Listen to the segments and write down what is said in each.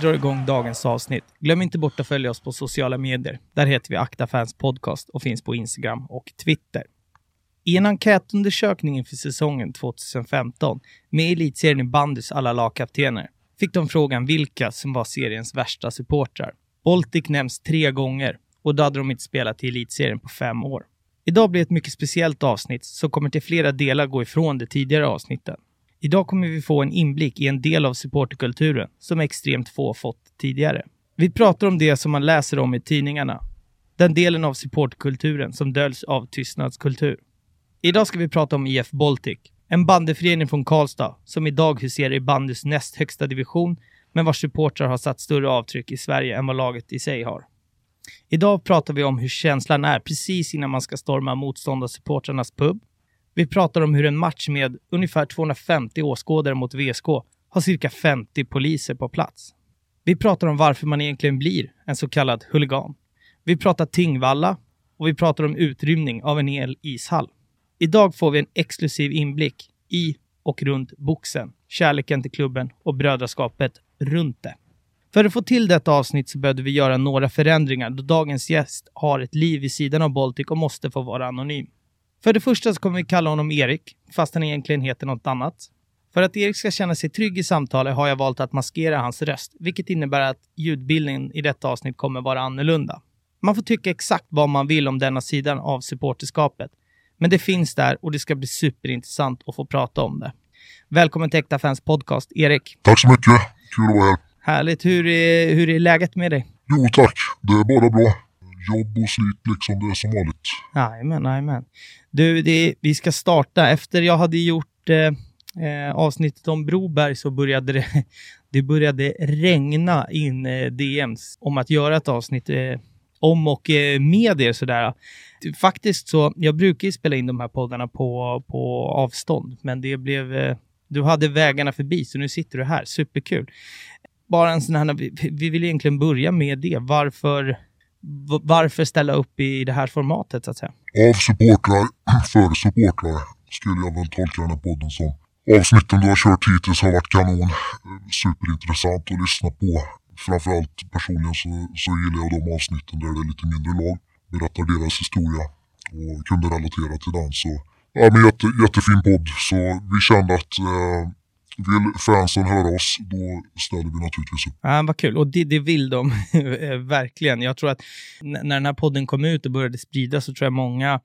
Vi drar igång dagens avsnitt, glöm inte bort att följa oss på sociala medier. Där heter vi Akta Fans Podcast och finns på Instagram och Twitter. I en enkätundersökning inför säsongen 2015 med elitserien i bandys alla lagkaptener fick de frågan vilka som var seriens värsta supportrar. Baltic nämns tre gånger och då hade de inte spelat i elitserien på fem år. Idag blir ett mycket speciellt avsnitt som kommer till flera delar gå ifrån de tidigare avsnitten. Idag kommer vi få en inblick i en del av supporterkulturen som extremt få fått tidigare. Vi pratar om det som man läser om i tidningarna. Den delen av supporterkulturen som döljs av tystnadskultur. Idag ska vi prata om IF Baltic, en bandyförening från Karlstad som idag huserar i bandys näst högsta division, men vars supportrar har satt större avtryck i Sverige än vad laget i sig har. Idag pratar vi om hur känslan är precis innan man ska storma motståndarsupportrarnas pub. Vi pratar om hur en match med ungefär 250 åskådare mot VSK har cirka 50 poliser på plats. Vi pratar om varför man egentligen blir en så kallad huligan. Vi pratar Tingvalla och vi pratar om utrymning av en hel ishall. Idag får vi en exklusiv inblick i och runt boxen, kärleken till klubben och brödraskapet runt det. För att få till detta avsnitt så behövde vi göra några förändringar då dagens gäst har ett liv vid sidan av Baltic och måste få vara anonym. För det första så kommer vi kalla honom Erik, fast han egentligen heter något annat. För att Erik ska känna sig trygg i samtalet har jag valt att maskera hans röst, vilket innebär att ljudbilden i detta avsnitt kommer vara annorlunda. Man får tycka exakt vad man vill om denna sidan av supporterskapet, men det finns där och det ska bli superintressant att få prata om det. Välkommen till Äkta Fans Podcast, Erik. Tack så mycket. Kul att vara här. Härligt. Hur är, hur är läget med dig? Jo tack, det är bara bra. Jobb och slit liksom, det är som vanligt. Jajamän, jajamän. Du, det, vi ska starta. Efter jag hade gjort eh, eh avsnittet om Broberg så började det, det började regna in eh, DMs om att göra ett avsnitt eh, om och eh, med er sådär. Faktiskt så, jag brukar ju spela in de här poddarna på, på avstånd, men det blev, eh, du hade vägarna förbi, så nu sitter du här. Superkul. Bara en sån här, vi, vi vill egentligen börja med det. Varför, varför ställa upp i det här formatet så att säga? Av supportrar, för supportrar, skulle jag väl tolka den här podden som. Avsnitten du har kört hittills har varit kanon. Superintressant att lyssna på. Framförallt personligen så, så gillar jag de avsnitten där det är lite mindre lag. Berättar deras historia och kunde relatera till den. Så, ja, men jätte, jättefin podd. Så vi kände att eh, vill fansen höra oss, då ställer vi naturligtvis upp. Ja, vad kul. Och det, det vill de eh, verkligen. Jag tror att när den här podden kom ut och började spridas så tror jag många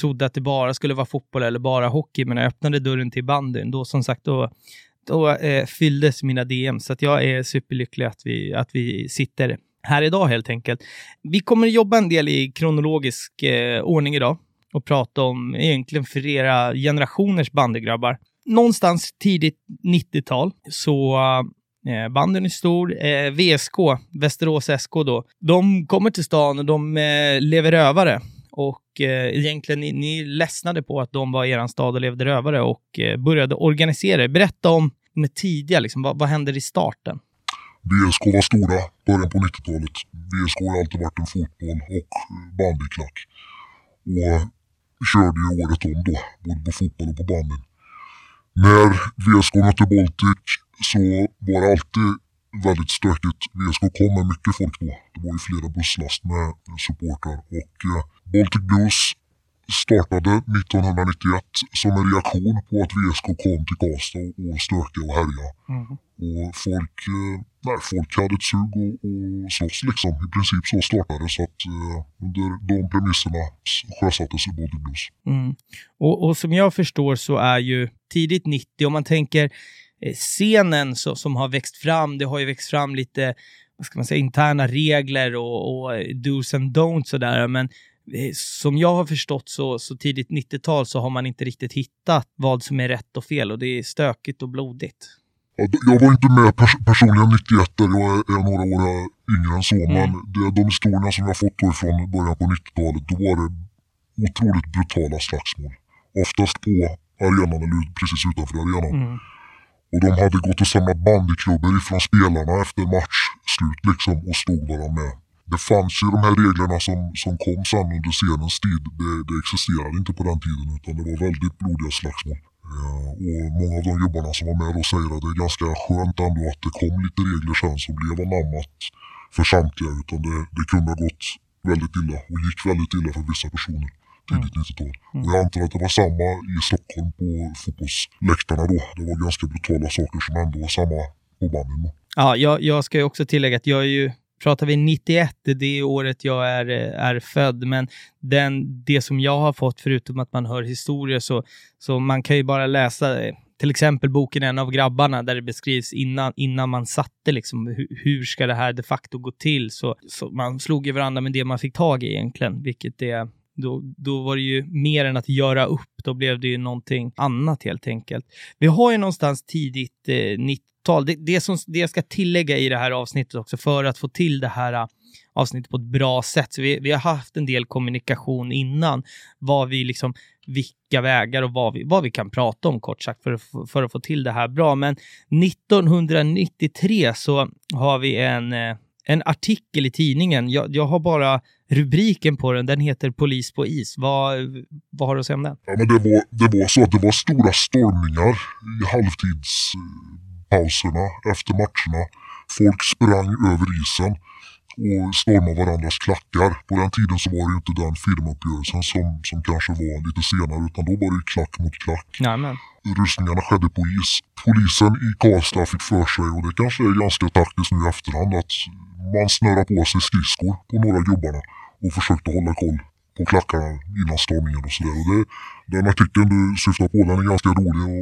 trodde att det bara skulle vara fotboll eller bara hockey, men när jag öppnade dörren till bandyn, då som sagt, då, då eh, fylldes mina DM. Så att jag är superlycklig att vi, att vi sitter här idag helt enkelt. Vi kommer jobba en del i kronologisk eh, ordning idag och prata om egentligen för era generationers bandygrabbar någonstans tidigt 90-tal så eh, banden är stor. Eh, VSK, Västerås SK då, de kommer till stan och de eh, lever rövare. Och eh, egentligen, ni, ni ledsnade på att de var i er stad och levde rövare och eh, började organisera Berätta om med tidiga, liksom, vad, vad händer i starten? VSK var stora början på 90-talet. VSK har alltid varit en fotboll och bandyklack. Och körde ju året om då, både på fotboll och på bandyn. När VSK mötte Baltic så var det alltid väldigt stökigt. VSK kom med mycket folk då. Det var ju flera busslast med supportrar och eh, Baltic Blues startade 1991 som en reaktion på att VSK kom till Karlstad och stökade och härjade. Mm. Och folk, eh, nej, folk hade ett sug och, och slåss liksom. I princip så startade. Så att eh, under de premisserna sjösattes Baltic Blues. Mm. Och, och som jag förstår så är ju tidigt 90, om man tänker eh, scenen så, som har växt fram, det har ju växt fram lite vad ska man säga, interna regler och, och dos and don'ts sådär, men som jag har förstått så, så tidigt 90-tal så har man inte riktigt hittat vad som är rätt och fel och det är stökigt och blodigt. Ja, jag var inte med pers personligen 91 där, jag är, några år yngre än så, mm. men det, de historierna som jag fått från början på 90-talet, då var det otroligt brutala slagsmål. Oftast på arenan eller precis utanför arenan. Mm. Och de hade gått och samlat bandyklubbor ifrån spelarna efter matchslut liksom och stod bara med. Det fanns ju de här reglerna som, som kom sen under scenens tid. Det, det existerade inte på den tiden utan det var väldigt blodiga slagsmål. Eh, och många av de gubbarna som var med då säger att det är ganska skönt ändå att det kom lite regler sen som blev anammat för samtliga. Utan det, det kunde ha gått väldigt illa och gick väldigt illa för vissa personer tidigt 90-tal. Mm. Och jag antar att det var samma i Stockholm på fotbollsläktarna då. Det var ganska brutala saker som ändå var samma på banden. Då. Ja, jag, jag ska ju också tillägga att jag är ju Pratar vi 91, det är året jag är, eh, är född, men den, det som jag har fått, förutom att man hör historier, så, så man kan ju bara läsa eh, till exempel boken En av grabbarna, där det beskrivs innan, innan man satte liksom, hur, hur ska det här de facto gå till. Så, så man slog ju varandra med det man fick tag i egentligen, vilket är då, då var det ju mer än att göra upp, då blev det ju någonting annat helt enkelt. Vi har ju någonstans tidigt eh, 90-tal, det, det, som, det jag ska tillägga i det här avsnittet också, för att få till det här eh, avsnittet på ett bra sätt. Så vi, vi har haft en del kommunikation innan, vad vi liksom, vilka vägar och vad vi, vad vi kan prata om kort sagt för, för att få till det här bra. Men 1993 så har vi en, eh, en artikel i tidningen. Jag, jag har bara rubriken på den. Den heter Polis på is. Vad, vad har du att säga om den? Ja, men det, var, det var så att det var stora stormningar i halvtidspauserna efter matcherna. Folk sprang över isen och stormade varandras klackar. På den tiden så var det ju inte den firmauppgörelsen som, som kanske var lite senare utan då var det klack mot klack. Jajamän. Rustningarna skedde på is. Polisen i Karlstad fick för sig, och det kanske är ganska taktiskt nu i efterhand, att man snurrar på sig skridskor på några gubbarna och försökte hålla koll på klackarna innan stormningen och sådär. Och det, den artikeln du syftar på, den är ganska rolig och,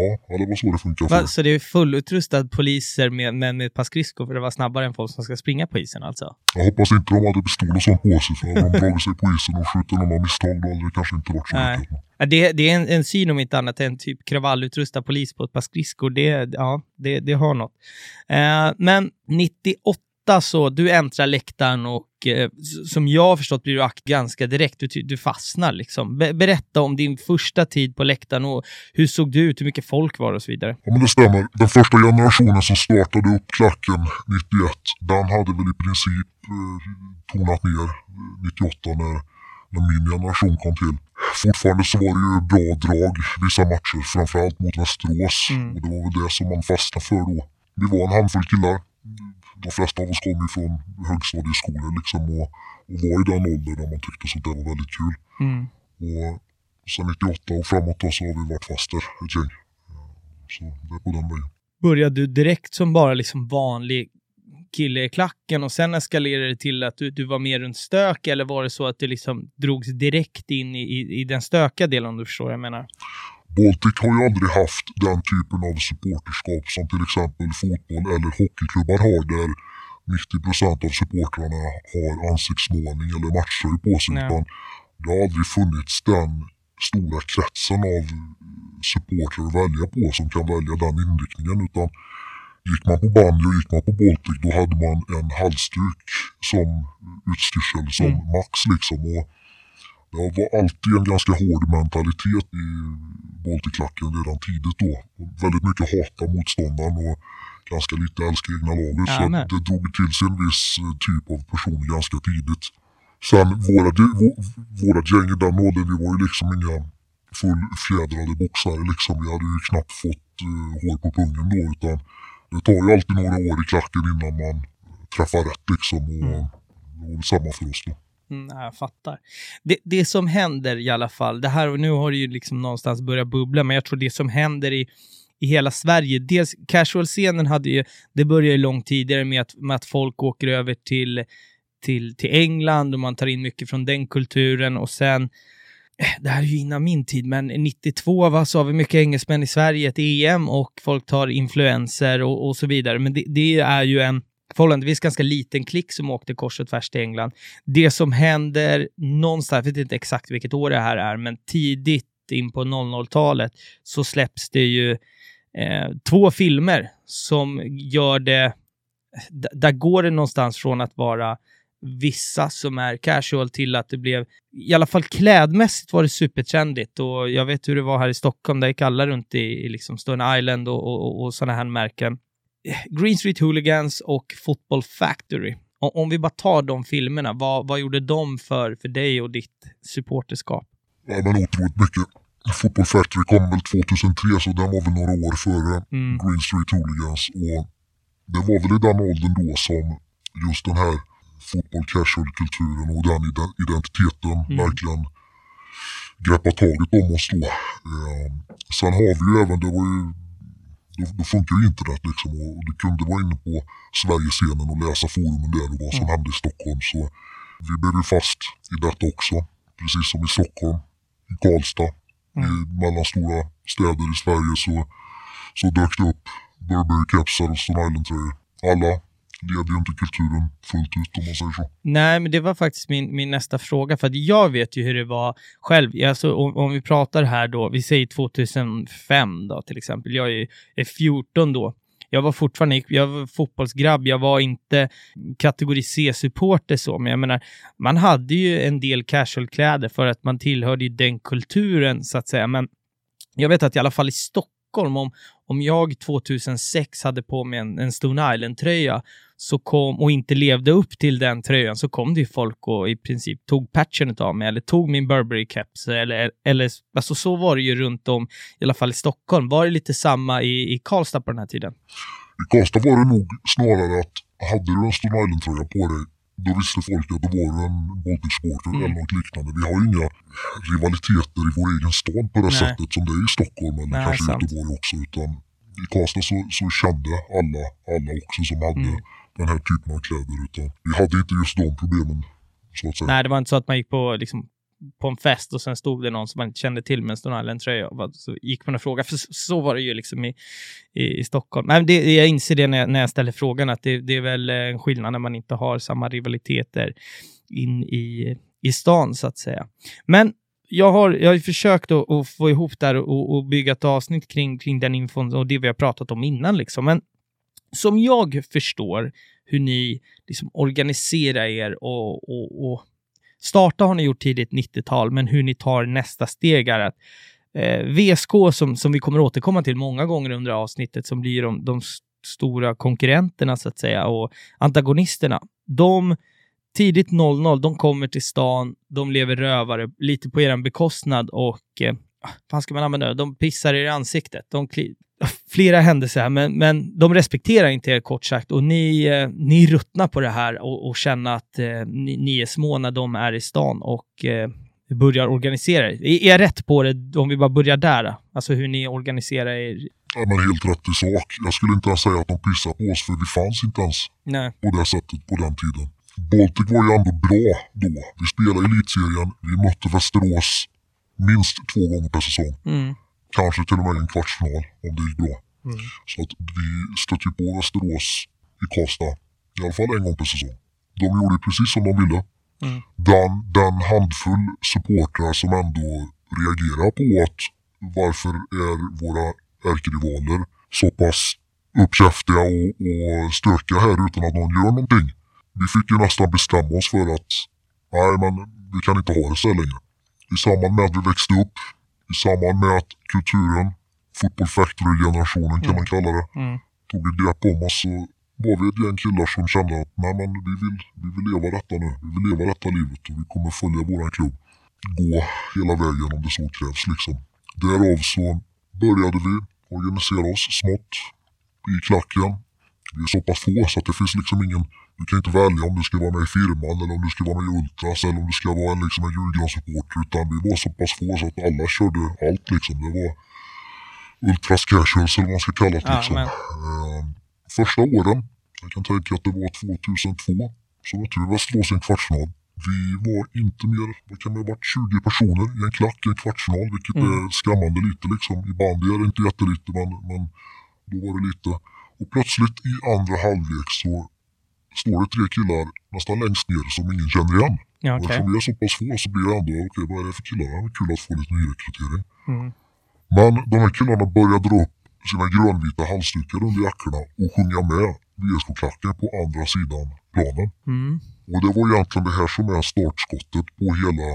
och ja, det var så det funkar. Va, så det är fullutrustad poliser med, med, med ett par skridskor för att vara snabbare än folk som ska springa på isen alltså? Jag hoppas inte de hade pistol och sånt på sig, för hade de dragit sig på isen och skjutit någon av misstag då hade det kanske inte varit så Nej. lyckat. Det, det är en, en syn om inte annat än typ kravallutrustad polis på ett par skridskor. Det, ja, det, det har något. Eh, men 98 så, du äntrar läktaren och eh, som jag har förstått blir du akt ganska direkt. Du, du fastnar liksom. Be berätta om din första tid på läktaren och hur såg du ut, hur mycket folk var det och så vidare. Ja men det stämmer. Den första generationen som startade upp klacken 91, den hade väl i princip eh, tonat ner 98 när, när min generation kom till. Fortfarande så var det ju bra drag vissa matcher, framförallt mot Västerås. Mm. Och det var väl det som man fastnade för då. Vi var en handfull killar. De flesta av oss kom ju från högstadieskolor liksom och, och var i den åldern där man tyckte sånt där var väldigt kul. Mm. Och sen 98 och framåt då så har vi varit fast där ett gäng. Så det är på den vägen. Började du direkt som bara liksom vanlig kille i klacken och sen eskalerade det till att du, du var mer runt stök eller var det så att du liksom drogs direkt in i, i, i den stökiga delen om du förstår vad jag menar? Baltic har ju aldrig haft den typen av supporterskap som till exempel fotboll eller hockeyklubbar har där 90% av supportrarna har ansiktsmålning eller matchtröjor på sig. Nej. Utan det har aldrig funnits den stora kretsen av supportrar att välja på som kan välja den inriktningen. Utan gick man på bandy och gick man på Baltic då hade man en halsduk som utstyrsel, som Mm. max liksom. Och det var alltid en ganska hård mentalitet i Balticklacken redan tidigt då. Väldigt mycket hata motståndaren och ganska lite älska egna laget. så Jajamän. det drog till sig en viss eh, typ av person ganska tidigt. Sen våra, vå- vårat gäng i den åldern, vi var ju liksom inga fullfjädrade boxare liksom. Vi hade ju knappt fått uh, hår på pungen då utan det tar ju alltid några år i klacken innan man träffar rätt liksom. Och Mm. väl samma för oss då. Mm, jag fattar. Det, det som händer i alla fall, det här och nu har det ju liksom någonstans börjat bubbla, men jag tror det som händer i, i hela Sverige, dels casual-scenen hade ju, det började ju långt tidigare med att, med att folk åker över till, till, till England och man tar in mycket från den kulturen och sen eh, det här är ju innan min tid, men 92 va, så har vi mycket engelsmän i Sverige, ett EM och folk tar influenser och, och så vidare. Men det, det är ju en förhållandevis ganska liten klick som åkte kors och tvärs till England. Det som händer någonstans, jag vet inte exakt vilket år det här är, men tidigt in på 00-talet så släpps det ju eh, två filmer som gör det... d- Där går det någonstans från att vara vissa som är casual till att det blev, i alla fall klädmässigt var det supertrendigt och jag vet hur det var här i Stockholm, där gick alla runt i, i liksom Stone Island och, och, och, och sådana här märken. Green Street Hooligans och Football Factory. Om, vi bara tar de filmerna, vad, vad gjorde de för, för dig och ditt supporterskap? Ja men otroligt mycket. Football Factory kom väl 2003 så den var väl några år före Mm. Green Street Hooligans. Och det var väl i den åldern då som just den här fotboll casual-kulturen och den ide- identiteten Mm. verkligen greppar taget om oss då. Eh, sen har vi ju även, det var ju då, då funkar ju internet liksom och du kunde vara inne på Sverigescenen och läsa forumen där och vad som Mm. hände i Stockholm. Så vi blev ju fast i detta också. Precis som i Stockholm, i Karlstad, Mm. i mellanstora städer i Sverige så, så dök det upp Burberry-kepsar och Stone Island-tröjor. Alla leder ju inte kulturen fullt ut om man säger så. Nej, men det var faktiskt min, min nästa fråga, för att jag vet ju hur det var själv. Alltså, om, om vi pratar här då, vi säger 2005 då till exempel. Jag är, är 14 då. Jag var fortfarande jag var fotbollsgrabb, jag var inte kategori C-supporter så, men jag menar, man hade ju en del casualkläder för att man tillhörde ju den kulturen så att säga. Men jag vet att i alla fall i Stockholm, om, om jag 2006 hade på mig en, en Stone Island-tröja så kom, och inte levde upp till den tröjan så kom det ju folk och i princip tog patchen av mig eller tog min Burberry-keps. Eller, eller, alltså så var det ju runt om, i alla fall i Stockholm. Var det lite samma i, i Karlstad på den här tiden? I Karlstad var det nog snarare att hade du en Stone Island-tröja på dig då visste folk att du var en Baltic Sporter Mm. eller något liknande. Vi har ju inga rivaliteter i vår egen stad på det Nej. sättet som det är i Stockholm eller Nej, kanske sant. Göteborg också. Utan i Karlstad så, så kände alla, alla också som hade Mm. den här typen av kläder. Utan vi hade inte just de problemen så att säga. Nej, det var inte så att man gick på, liksom, på en fest och sen stod det någon som man inte kände till med en Stone Island-tröja och bara- så gick man och frågade. För så, var det ju liksom i, i, i Stockholm. Men det, jag inser det när jag, när jag ställer frågan, att det, det är väl eh, en skillnad när man inte har samma rivaliteter in i, i stan, så att säga. Men jag har, jag har ju försökt att, att få ihop där och, och bygga ett avsnitt kring, kring den infon och det vi har pratat om innan. Liksom. Men som jag förstår hur ni liksom organiserar er och, och, och starta har ni gjort tidigt 90-tal, men hur ni tar nästa steg är att eh, VSK, som, som vi kommer återkomma till många gånger under avsnittet, som blir de, de stora konkurrenterna så att säga och antagonisterna, de tidigt 00, de kommer till stan, de lever rövare lite på er bekostnad och eh, vad ska man använda det? De pissar er i ansiktet. De flera händelser här, men, men de respekterar inte er kort sagt och ni, eh, ni ruttnar på det här och, och känner att eh, ni, ni är små när de är i stan och eh, börjar organisera er. Är jag rätt på det om vi bara börjar där? Alltså hur ni organiserar er? Ja, men helt rätt i sak. Jag skulle inte ens säga att de pissar på oss för vi fanns inte ens Nej. på det sättet på den tiden. Baltic var ju ändå bra då. Vi spelade i elitserien, vi mötte Västerås minst två gånger per säsong. Mm. Kanske till och med en kvartsfinal om det gick bra. Mm. Så att vi stötte på Västerås i Karlstad i alla fall en gång per säsong. De gjorde precis som de ville. Mm. Den, den handfull supportrar som ändå reagerar på att varför är våra ärkerivaler så pass uppkäftiga och, och stökiga här utan att någon gör någonting. Vi fick ju nästan bestämma oss för att nej men vi kan inte ha det så här längre. I samband med att vi växte upp, i samband med att kulturen, Football Factory-generationen kan Mm. man kalla det, Mm. tog ett grepp om oss så var vi ett gäng killar som kände att nej men vi vill, vi vill leva detta nu. Vi vill leva detta livet och vi kommer följa våran klubb. Gå hela vägen om det så krävs liksom. Därav så började vi organisera oss smått i klacken. Vi är så pass få så att det finns liksom ingen, du kan inte välja om du ska vara med i firman eller om du ska vara med i Ultras eller om du ska vara en, liksom en Djurgårdssupporter utan vi var så pass få så att alla körde allt liksom. Det var Ultras casuals eller vad man ska kalla det Ja, liksom. men- Eh, första åren, jag kan tänka att det var 2002, så mötte vi Västerås i en kvartsfinal. Vi var inte mer, vad kan det ha varit, 20 personer i en klack i en kvartsfinal, vilket Mm. är skrämmande lite liksom. I bandy är det inte jättelite, men, men då var det lite. Och plötsligt i andra halvlek så står det tre killar nästan längst ner som ingen känner igen. Ja, Och okej. eftersom vi är så pass få så blir det ändå, okej vad är det för killar? Det kul att få lite nyrekrytering. Mm. Men de här killarna började dra upp sina grönvita halsdukar under jackorna och sjunga med VSK-klacken på andra sidan planen. Mm. Och det var egentligen det här som är startskottet på hela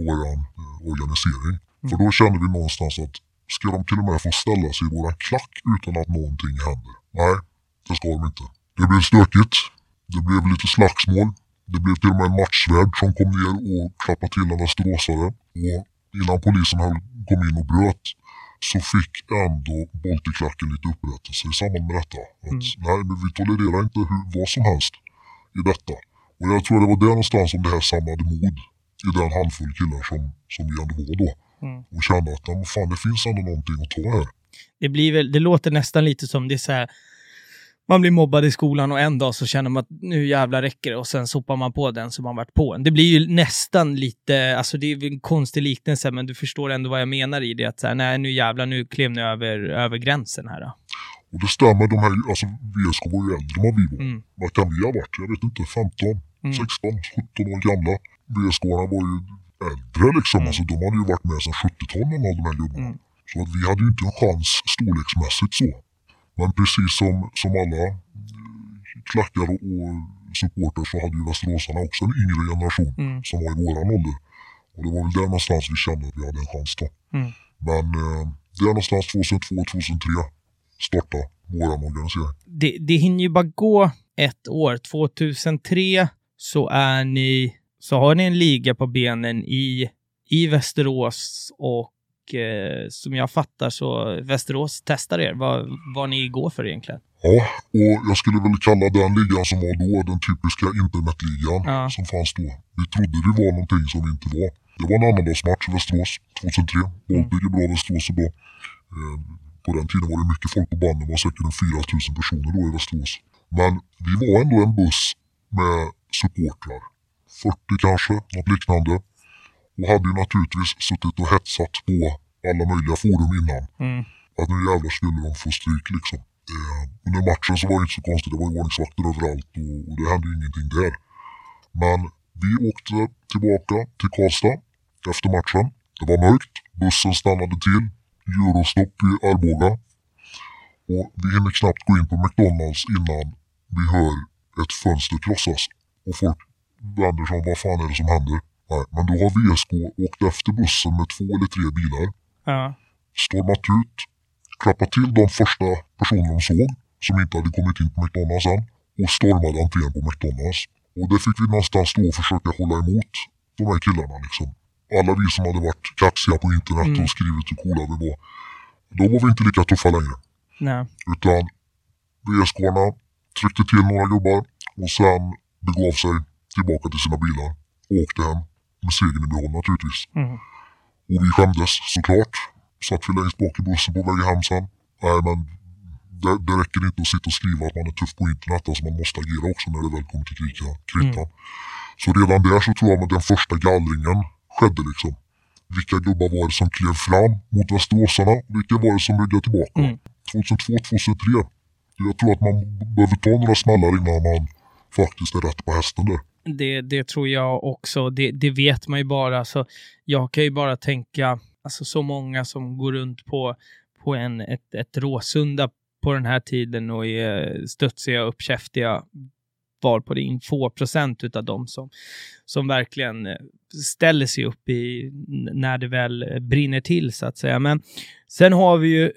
vår eh, organisering. För då kände vi någonstans att ska de till och med få ställa sig i våran klack utan att någonting händer? Nej, det ska de inte. Det blev stökigt. Det blev lite slagsmål. Det blev till och med en matchvärd som kom ner och klappade till en västeråsare. Och innan polisen kom in och bröt så fick ändå Boltiklacken lite upprättelse i samband med detta. Att, Mm. Nej, men vi tolererar inte hur, vad som helst i detta. Och jag tror det var där någonstans som det här samlade mod i den handfull killar som, som vi ändå var då. Mm. Och kände att nej, fan, det finns ändå någonting att ta här. Det, blir väl, det låter nästan lite som det är så här, man blir mobbad i skolan och en dag så känner man att nu jävlar räcker det och sen sopar man på den som man varit på en. Det blir ju nästan lite, alltså det är en konstig liknelse men du förstår ändå vad jag menar i det att så här, nej nu jävlar nu klev ni över, över gränsen här då. Och det stämmer, de här, alltså VSK var ju äldre än vad vi var. Mm. Vad kan vi ha varit? Jag vet inte, 15, Mm. 16, 17 år gamla. VSK-arna var ju äldre liksom. Mm. Alltså, de hade ju varit med sedan 70-talet många av de här gubbarna. Mm. Så att vi hade ju inte en chans storleksmässigt så. Men precis som, som alla eh, klackar och, och supporters så hade ju västeråsarna också en yngre generation Mm. som var i våran ålder. Och det var väl där någonstans vi kände att vi hade en chans då. Mm. Men eh, där någonstans 2002-2003 startade våran organisering. Det, det hinner ju bara gå ett år. 2003 så är ni, så har ni en liga på benen i, i Västerås och eh, som jag fattar så Västerås testar er vad, vad ni går för egentligen. Ja, och jag skulle väl kalla den ligan som var då den typiska internetligan Ja. som fanns då. Vi trodde vi var någonting som vi inte var. Det var en annandagsmatch i Västerås 2003. Boltic är bra, Västerås är bra. Eh, på den tiden var det mycket folk på banden. Det var säkert en 4000 personer då i Västerås. Men vi var ändå en buss med supportrar. 40 kanske, något liknande. Och hade ju naturligtvis suttit och hetsat på alla möjliga forum innan Mm. att nu jävlar skulle de få stryk liksom. Eh, under matchen så var det inte så konstigt, det var ju ordningsvakter överallt och, och det hände ju ingenting där. Men vi åkte tillbaka till Karlstad efter matchen. Det var mörkt, bussen stannade till, eurostopp i Arboga. Och vi hinner knappt gå in på McDonalds innan vi hör ett fönster krossas. Och folk vänder sig om, vad fan är det som händer? Nej, men då har VSK åkt efter bussen med två eller tre bilar Ja. stormat ut, klappat till de första personerna de såg som inte hade kommit in på McDonalds än och stormade entrén på McDonalds. Och det fick vi någonstans stå och försöka hålla emot de här killarna liksom. Alla vi som hade varit kaxiga på internet Mm. och skrivit hur coola vi var. Då var vi inte lika tuffa längre. Nej. Utan VSK-arna tryckte till några gubbar och sen begav sig tillbaka till sina bilar och åkte hem med segern i behåll naturligtvis. Mm. Och vi skämdes såklart. Satt vi längst bak i bussen på väg hem sen. Nej men det, det räcker inte att sitta och skriva att man är tuff på internet. Alltså man måste agera också när det väl kommer till krita, kritan. Så redan där så tror jag att den första gallringen skedde liksom. Vilka gubbar var det som klev fram mot västeråsarna? Vilka var det som ryggade tillbaka? Mm. 2002, 2003. Jag tror att man behöver ta några smällar innan man faktiskt är rätt på hästen där. Det, det tror jag också. Det, det vet man ju bara. Så jag kan ju bara tänka, alltså så många som går runt på, på en, ett, ett Råsunda på den här tiden och är studsiga och uppkäftiga var på det in få procent utav dem som, som verkligen eh, ställer sig upp i när det väl brinner till så att säga. Men sen har vi ju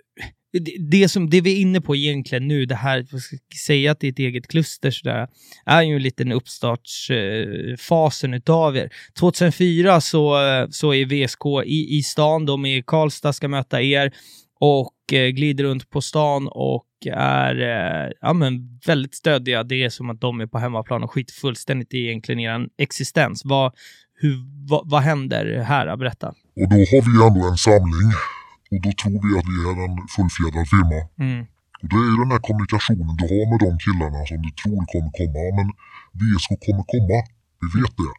det, det som det vi är inne på egentligen nu, det här, vad ska säga att det är ett eget kluster sådär, är ju en liten uppstartsfasen utav er. 2004 så, så är VSK i, i stan, de är i Karlstad, ska möta er och eh, glider runt på stan och är eh, ja, men väldigt stöddiga. Det är som att de är på hemmaplan och skiter fullständigt i egentligen er existens. Vad, hur, vad, vad händer här? Berätta. Och då har vi ändå en samling. Och då tror vi att vi är en fullfjädrad firma. Mm. Och det är den här kommunikationen du har med de killarna som du tror kommer komma. Men VSK kommer komma. Vi vet det.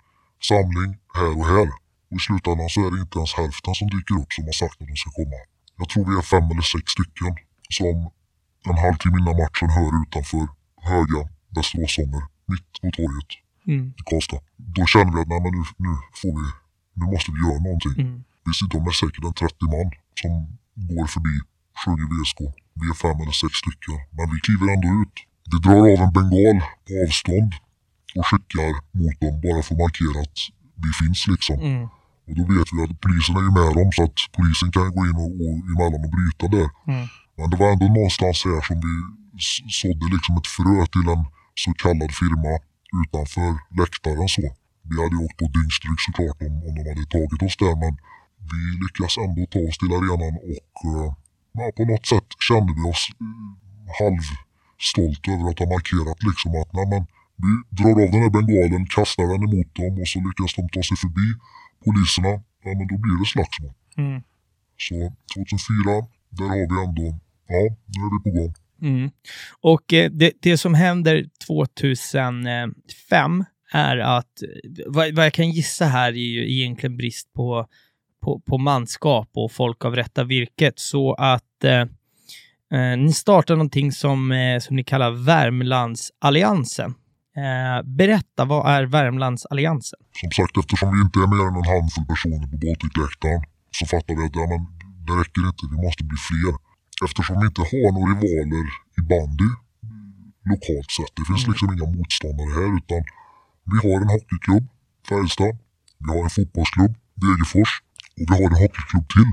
Samling här och här. Och i slutändan så är det inte ens hälften som dyker upp som har sagt att de ska komma. Jag tror vi är fem eller sex stycken som en halvtimme innan matchen hör utanför höga Västeråssånger mitt på torget Mm. i Karlstad. Då känner vi att nej, men nu, nu får vi, nu måste vi göra någonting. Mm. Vi sitter med säkert en 30 man som går förbi, sjunger VSK. Vi är fem eller sex stycken, men vi kliver ändå ut. Vi drar av en bengal på avstånd och skickar mot dem bara för att markera att vi finns liksom. Mm. Och då vet vi att polisen är ju med dem så att polisen kan gå in och, och emellan och bryta där. Mm. Men det var ändå någonstans här som vi sådde liksom ett frö till en så kallad firma utanför läktaren så. Vi hade ju åkt på dyngstryk såklart om, om de hade tagit oss där men vi lyckas ändå ta oss till arenan och uh, ja, på något sätt kände vi oss uh, halvstolta över att ha markerat liksom att nej, men, vi drar av den här bengalen, kastar den emot dem och så lyckas de ta sig förbi poliserna. Ja men då blir det slagsmål. Mm. Så 2004, där har vi ändå, ja nu är vi på gång. Mm. Och eh, det, det som händer 2005 är att, vad, vad jag kan gissa här är ju egentligen brist på, på, på manskap och folk av rätta virket. Så att eh, eh, ni startar någonting som, eh, som ni kallar Värmlandsalliansen. Eh, berätta, vad är Värmlandsalliansen? Som sagt, eftersom vi inte är mer än en handfull personer på Baltic-läktaren så fattar vi att ja, men, det räcker inte, vi måste bli fler. Eftersom vi inte har några rivaler i bandy lokalt sett, det finns Mm. liksom inga motståndare här utan vi har en hockeyklubb, Färjestad, vi har en fotbollsklubb, Degerfors och vi har en hockeyklubb till,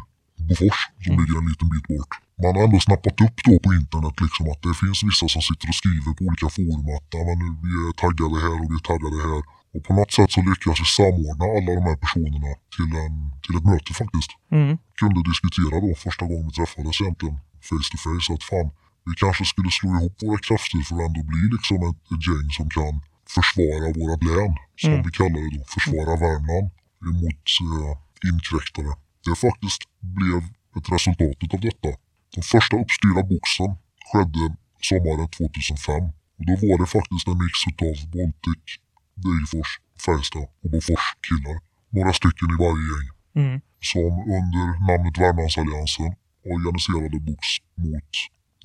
Bofors, som Mm. ligger en liten bit bort. Man har ändå snappat upp då på internet liksom att det finns vissa som sitter och skriver på olika forum att men vi är taggade här och vi är taggade här. Och på något sätt så lyckas vi samordna alla de här personerna till, en, till ett möte faktiskt. Mm. Kunde diskutera då första gången vi träffades egentligen face to face att fan, vi kanske skulle slå ihop våra krafter för att ändå bli liksom ett, ett gäng som kan försvara vårat län, som Mm. vi kallar det då, försvara Värmland emot eh, inkräktare. Det faktiskt blev ett resultat av detta. Den första uppstyrda boxen skedde sommaren 2005 och då var det faktiskt en mix utav Baltic, Degerfors, Färjestad och Bofors killar. Några stycken i varje gäng Mm. som under namnet Värmlandsalliansen organiserade box mot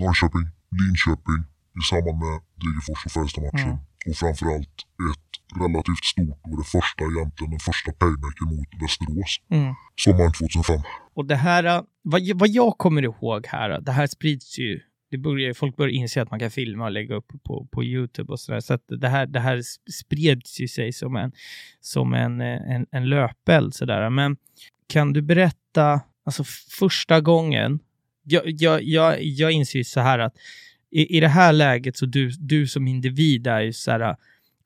Norrköping, Linköping i samband med Degerfors och Färjestad-matchen. Mm. Och framförallt ett relativt stort och det första egentligen, den första paybacken mot Västerås Mm. sommaren 2005. Och det här, äh, vad, vad jag kommer ihåg här, äh, det här sprids ju, det börjar, folk börjar inse att man kan filma och lägga upp på, på YouTube och sådär. Så att det här, det här spreds ju sig som en, som en, eh, en, en löpeld sådär. Men kan du berätta, alltså första gången, jag, jag, jag, jag inser ju så här att i, i det här läget så du, du som individ är ju så här,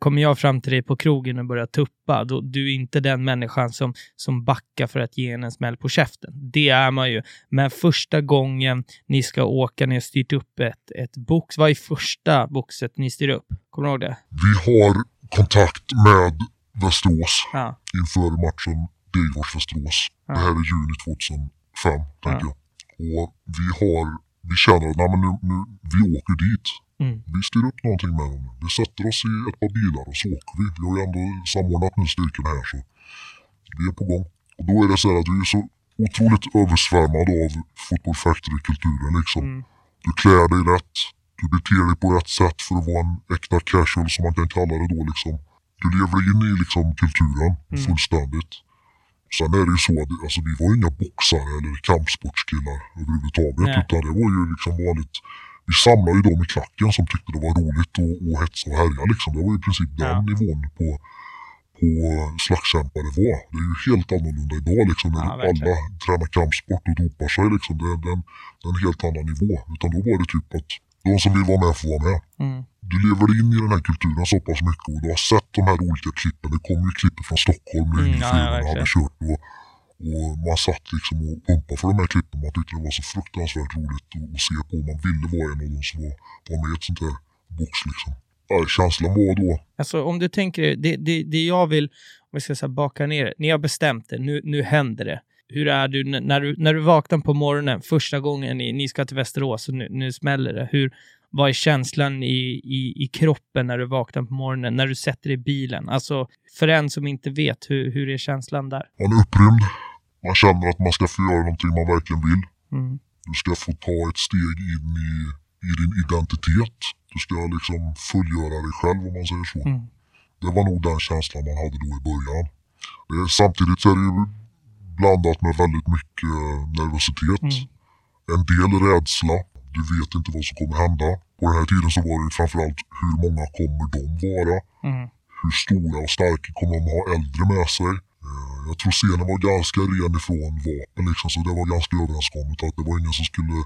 kommer jag fram till dig på krogen och börjar tuppa, då du är inte den människan som, som backar för att ge en en smäll på käften. Det är man ju. Men första gången ni ska åka, ni har styrt upp ett, ett box. Vad är första boxet ni styr upp? Kommer du ihåg det? Vi har kontakt med Västerås Ja. inför matchen Degerfors-Västerås. Ja. Det här är juni 2005, tänker Ja. jag. Och vi har, vi känner att nej, men nu, nu, vi åker dit. Mm. Vi styr upp någonting med dem. Vi sätter oss i ett par bilar och så åker vi. Vi har ju ändå samordnat nu styrkorna här så vi är på gång. Och då är det så här att vi är så otroligt översvärmade av Football Factory-kulturen liksom. Mm. Du klär dig rätt. Du beter dig på rätt sätt för att vara en äkta casual som man kan kalla det då liksom. Du lever in i liksom kulturen Mm. fullständigt. Sen är det ju så att alltså, vi var inga boxare eller kampsportskillar överhuvudtaget. Nej. Utan det var ju liksom vanligt. Vi samlade ju dem i klacken som tyckte det var roligt att hetsa och härja liksom. Det var ju i princip den Ja. nivån på, på slagskämpar det var. Det är ju helt annorlunda idag liksom. När Ja, alla tränar kampsport och dopar sig liksom. Det, är- det, en, det är en helt annan nivå. Utan då var det typ att de som vill vara med får vara med. Mm. Du lever in i den här kulturen så pass mycket och du har sett de här olika klippen. Det kom ju klipp från Stockholm nu Mm, ja, ja, hade kört och, och man satt liksom och pumpade för de här klippen. Man tyckte det var så fruktansvärt roligt att, att se på. Man ville vara en av de som var, var med i ett sånt här box liksom. Ja, känslan var då, Alltså om du tänker, det, det, det jag vill, om vi ska här baka ner det, ni har bestämt det, nu, nu händer det. Hur är du när, du när du vaknar på morgonen, första gången ni, ni ska till Västerås och nu, nu smäller det. Hur, vad är känslan i, i, i kroppen när du vaknar på morgonen, när du sätter dig i bilen? Alltså för en som inte vet, hur, hur är känslan där? man är upprymd. Man känner att man ska få göra någonting man verkligen vill. Mm. Du ska få ta ett steg in i, i din identitet. Du ska liksom fullgöra dig själv om man säger så. Mm. Det var nog den känslan man hade då i början. Eh, Samtidigt så är det ju blandat med väldigt mycket nervositet. Mm. En del rädsla. Du vet inte vad som kommer hända. På den här tiden så var det framförallt hur många kommer de vara? Mm. Hur stora och starka kommer de ha äldre med sig? Eh, jag tror scenen var ganska ren ifrån vapen liksom, så det var ganska överenskommet att det var ingen som skulle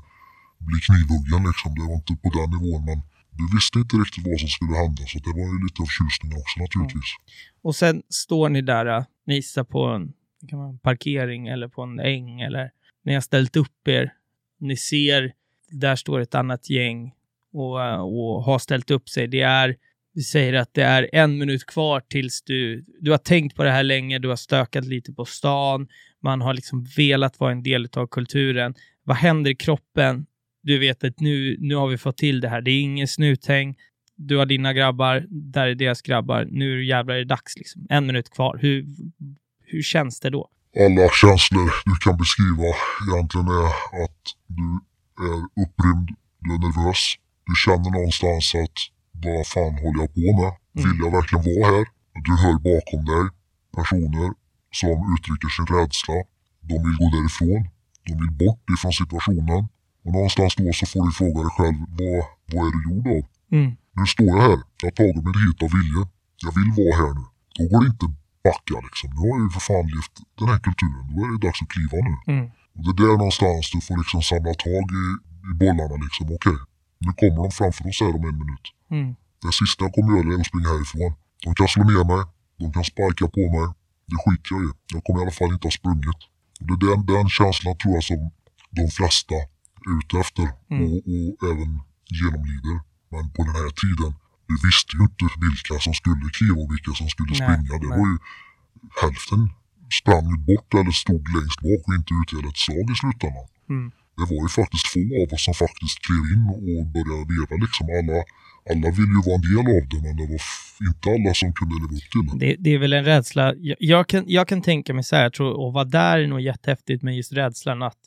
bli knivhuggen liksom. Det var inte på den nivån men du visste inte riktigt vad som skulle hända så det var ju lite av tjusningen också naturligtvis. Mm. Och sen står ni där, äh, ni gissar på en kan man, parkering eller på en äng eller ni har ställt upp er. Ni ser, där står ett annat gäng och, eh, och har ställt upp sig. Det är, vi säger att det är en minut kvar tills du, du har tänkt på det här länge, du har stökat lite på stan, man har liksom velat vara en del av kulturen. Vad händer i kroppen? Du vet att nu, nu har vi fått till det här. Det är ingen snuthäng. Du har dina grabbar, där är deras grabbar. Nu jävlar är det dags. Liksom. En minut kvar. Hur, hur känns det då? Alla känslor du kan beskriva egentligen är att du är upprymd, du är nervös. Du känner någonstans att vad fan håller jag på med? Vill jag verkligen vara här? Du hör bakom dig personer som uttrycker sin rädsla. De vill gå därifrån. De vill bort ifrån situationen. Och någonstans då så får du fråga dig själv, vad, vad är du gjord av? Mm. Nu står jag här. Jag har tagit mig hit av vilje. Jag vill vara här nu. Då går det inte backa liksom. Nu har jag ju för fan levt den här kulturen. Då är det dags att kliva nu. Mm. Och det är där någonstans du får liksom samla tag i, i bollarna liksom. Okej, nu kommer de framför oss här om en minut. Mm. Det sista jag kommer göra är att springa härifrån. De kan slå ner mig. De kan sparka på mig. Det skiter jag i. Jag kommer i alla fall inte ha sprungit. Det är den, den känslan tror jag som de flesta är ute efter Mm. och, och även genomlider. Men på den här tiden, vi visste ju inte vilka som skulle kliva och vilka som skulle Nej, springa. Det nej. var ju hälften sprang bort eller stod längst bak och inte utdelade ett slag i slutändan. Mm. Det var ju faktiskt få av oss som faktiskt klev in och började leva liksom. Alla, alla ville ju vara en del av det men det var inte alla som kunde leva upp till det. Det, det är väl en rädsla. Jag, jag, kan, jag kan tänka mig så här, jag tror, att vara där är nog jättehäftigt med just rädslan att,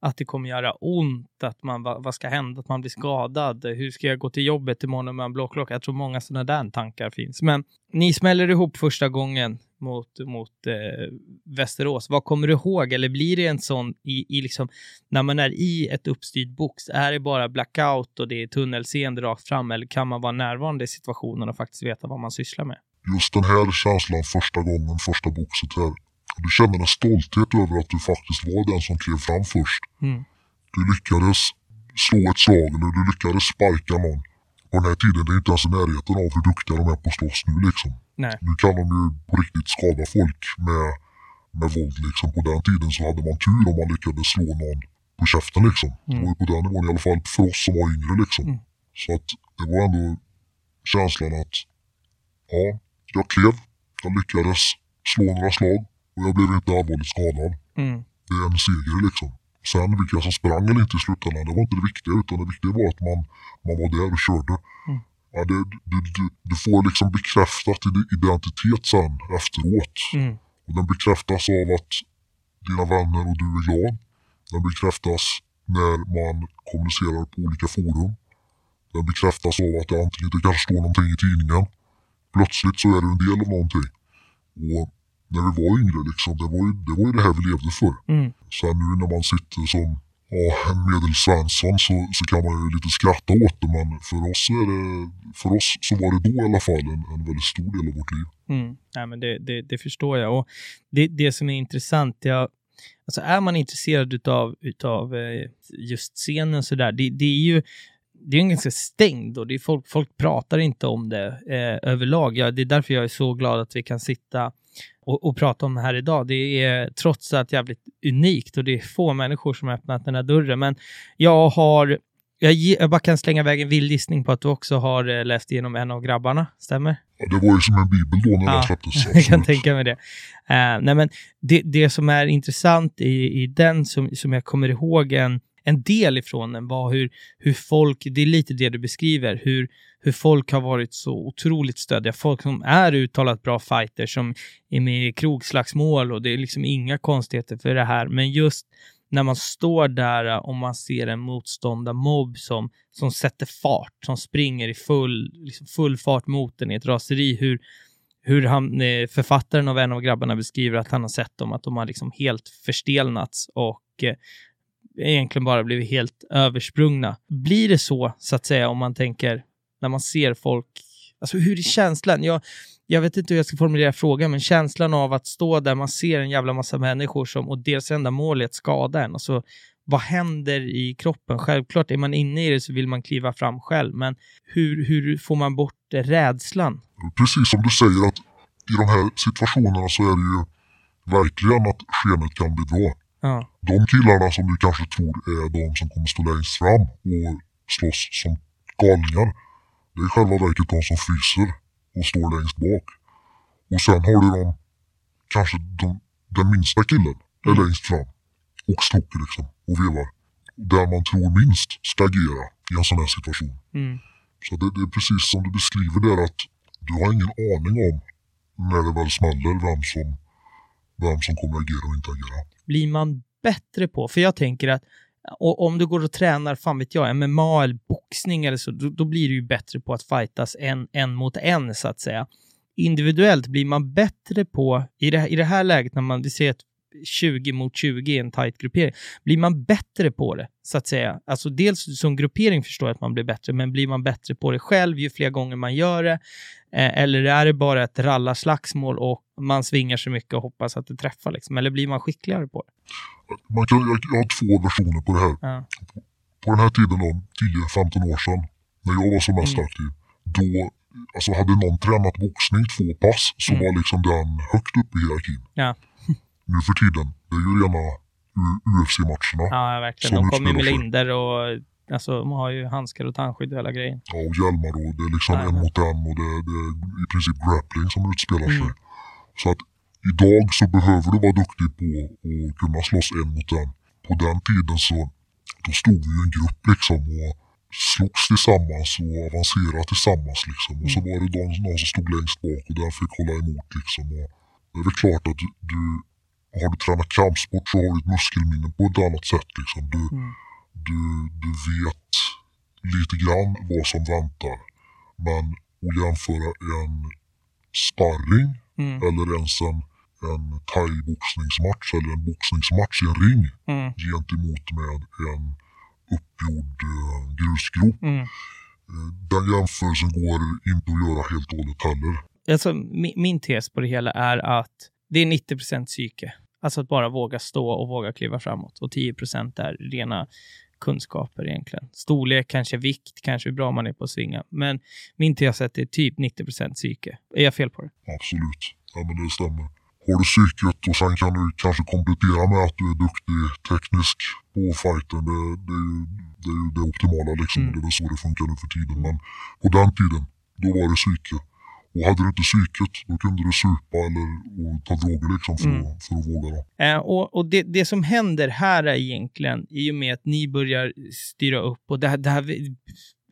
att det kommer göra ont, att man, vad, vad ska hända, att man blir skadad, hur ska jag gå till jobbet imorgon om man blåklocka? Jag tror många sådana där tankar finns. Men ni smäller ihop första gången mot, mot eh, Västerås. Vad kommer du ihåg? Eller blir det en sån i, i liksom, när man är i ett uppstyrt box, är det bara blackout och det är tunnelseende rakt fram eller kan man vara närvarande i situationen och faktiskt veta vad man sysslar med? Just den här känslan första gången, första boxet här. Du känner en stolthet över att du faktiskt var den som klev fram först. Mm. Du lyckades slå ett slag eller du lyckades sparka någon. På den här tiden det är inte ens i närheten av hur duktiga de är på att slåss nu liksom. Nej. Nu kan de ju på riktigt skada folk med, med våld liksom. På den tiden så hade man tur om man lyckades slå någon på käften liksom. Det var ju på den nivån i alla fall för oss som var yngre liksom. Mm. Så att det var ändå känslan att ja, jag klev, jag lyckades slå några slag och jag blev inte allvarligt skadad. Mm. Det är en seger liksom. Sen vilka som sprang eller inte i slutändan, det var inte det viktiga utan det viktiga var att man, man var där och körde. Mm. Ja, det, du, du, du får liksom bekräftat din identitet sen efteråt. Mm. Och den bekräftas av att dina vänner och du är glad. Den bekräftas när man kommunicerar på olika forum. Den bekräftas av att det antingen det kanske står någonting i tidningen. Plötsligt så är du en del av någonting. Och när vi var yngre liksom, det var ju det, var ju det här vi levde för. Mm. Sen nu när man sitter som ja, en medelsvensson så, så kan man ju lite skratta åt det men för oss, är det, för oss så var det då i alla fall en, en väldigt stor del av vårt liv. Mm. Ja, men det, det, det förstår jag. Och det, det som är intressant, jag, alltså är man intresserad utav, utav eh, just scenen så där, det, det är ju det är en ganska stängd och det folk, folk pratar inte om det eh, överlag. Ja, det är därför jag är så glad att vi kan sitta och, och prata om det här idag. Det är trots allt jävligt unikt och det är få människor som har öppnat den här dörren. Men jag har, jag, jag bara kan slänga iväg en vild gissning på att du också har eh, läst igenom en av grabbarna, stämmer? Ja, det var ju som en bibel då när Ja, den släpptes. Jag kan tänka mig det. Eh, nej, men det. Det som är intressant i, i den, som, som jag kommer ihåg en, en del ifrån den, var hur, hur folk, det är lite det du beskriver, hur, hur folk har varit så otroligt stöddiga. Folk som är uttalat bra fighters, som är med i krogslagsmål och det är liksom inga konstigheter för det här. Men just när man står där äh, och man ser en motståndarmobb som, som sätter fart, som springer i full, liksom full fart mot den i ett raseri, hur, hur han, eh, författaren av en av grabbarna beskriver att han har sett dem, att de har liksom helt förstelnats och eh, egentligen bara blivit helt översprungna. Blir det så, så att säga, om man tänker när man ser folk, alltså hur är känslan? Jag, jag vet inte hur jag ska formulera frågan, men känslan av att stå där, man ser en jävla massa människor som, och deras enda mål är att skada en. Alltså, vad händer i kroppen? Självklart, är man inne i det så vill man kliva fram själv, men hur, hur får man bort rädslan? Precis som du säger att i de här situationerna så är det ju verkligen att skenet kan bedra. Ja. De killarna som du kanske tror är de som kommer stå längst fram och slåss som galningar. Det är i själva verket de som fryser och står längst bak. Och sen har du de, kanske de, den minsta killen är längst fram och slår liksom och vevar. Där man tror minst ska agera i en sån här situation. Mm. Så det, det är precis som du beskriver där att du har ingen aning om när det väl smäller vem som, vem som kommer agera och inte agera. Blir man bättre på, för jag tänker att och om du går och tränar, fan vet jag, MMA eller boxning eller så, då, då blir du ju bättre på att fightas en, en mot en så att säga. Individuellt blir man bättre på, i det, i det här läget när man, vi ser ett 20 mot 20 i en tight gruppering, blir man bättre på det, så att säga. Alltså dels som gruppering förstår jag att man blir bättre, men blir man bättre på det själv ju fler gånger man gör det? Eh, eller är det bara ett rallarslagsmål och man svingar så mycket och hoppas att det träffar liksom? Eller blir man skickligare på det? Man kan, jag, jag har två versioner på det här. Ja. På den här tiden då, 10-15 år sedan, när jag var som mest Mm. aktiv, då alltså hade någon tränat boxning två pass så Mm. var liksom den högt upp i hierarkin. Ja. Nu för tiden, det är ju rena UFC-matcherna. Ja, verkligen. De kommer ju med linder och alltså, de har ju handskar och tandskydd och hela grejen. Ja, och hjälmar och det är liksom Ja. en mot en och det, det är i princip grappling som utspelar Mm. sig. Så att idag så behöver du vara duktig på att kunna slåss en mot en. På den tiden så då stod vi i en grupp liksom och slogs tillsammans och avancerade tillsammans liksom. Och så Mm. var det någon, någon som stod längst bak och den fick hålla emot liksom. Och det är väl klart att du har du tränat kampsport så har du ett muskelminne på ett annat sätt liksom. Du, Mm. du, du vet lite grann vad som väntar. Men att jämföra en sparring Mm. eller ens en, en thai-boxningsmatch eller en boxningsmatch i en ring Mm. gentemot med en uppgjord eh, grusgrop. Mm. Eh, den jämförelsen går inte att göra helt och hållet heller. Alltså, min, min tes på det hela är att det är 90% psyke. Alltså att bara våga stå och våga kliva framåt. Och 10% är rena kunskaper egentligen. Storlek, kanske vikt, kanske hur bra man är på att svinga. Men min tes är att det är typ 90% psyke. Är jag fel på det? Absolut. Ja men det stämmer. Har du psyket och sen kan du kanske komplettera med att du är duktig teknisk på fighten. Det, det, är, ju, det är ju det optimala liksom. Mm. Det är väl så det funkar nu för tiden. Men på den tiden, då var det psyke. Och hade du inte psyket, då kunde du supa eller ta droger liksom för, Mm. att, för att våga. Då. Eh, och och det, det som händer här är egentligen, i och med att ni börjar styra upp, och det här, det här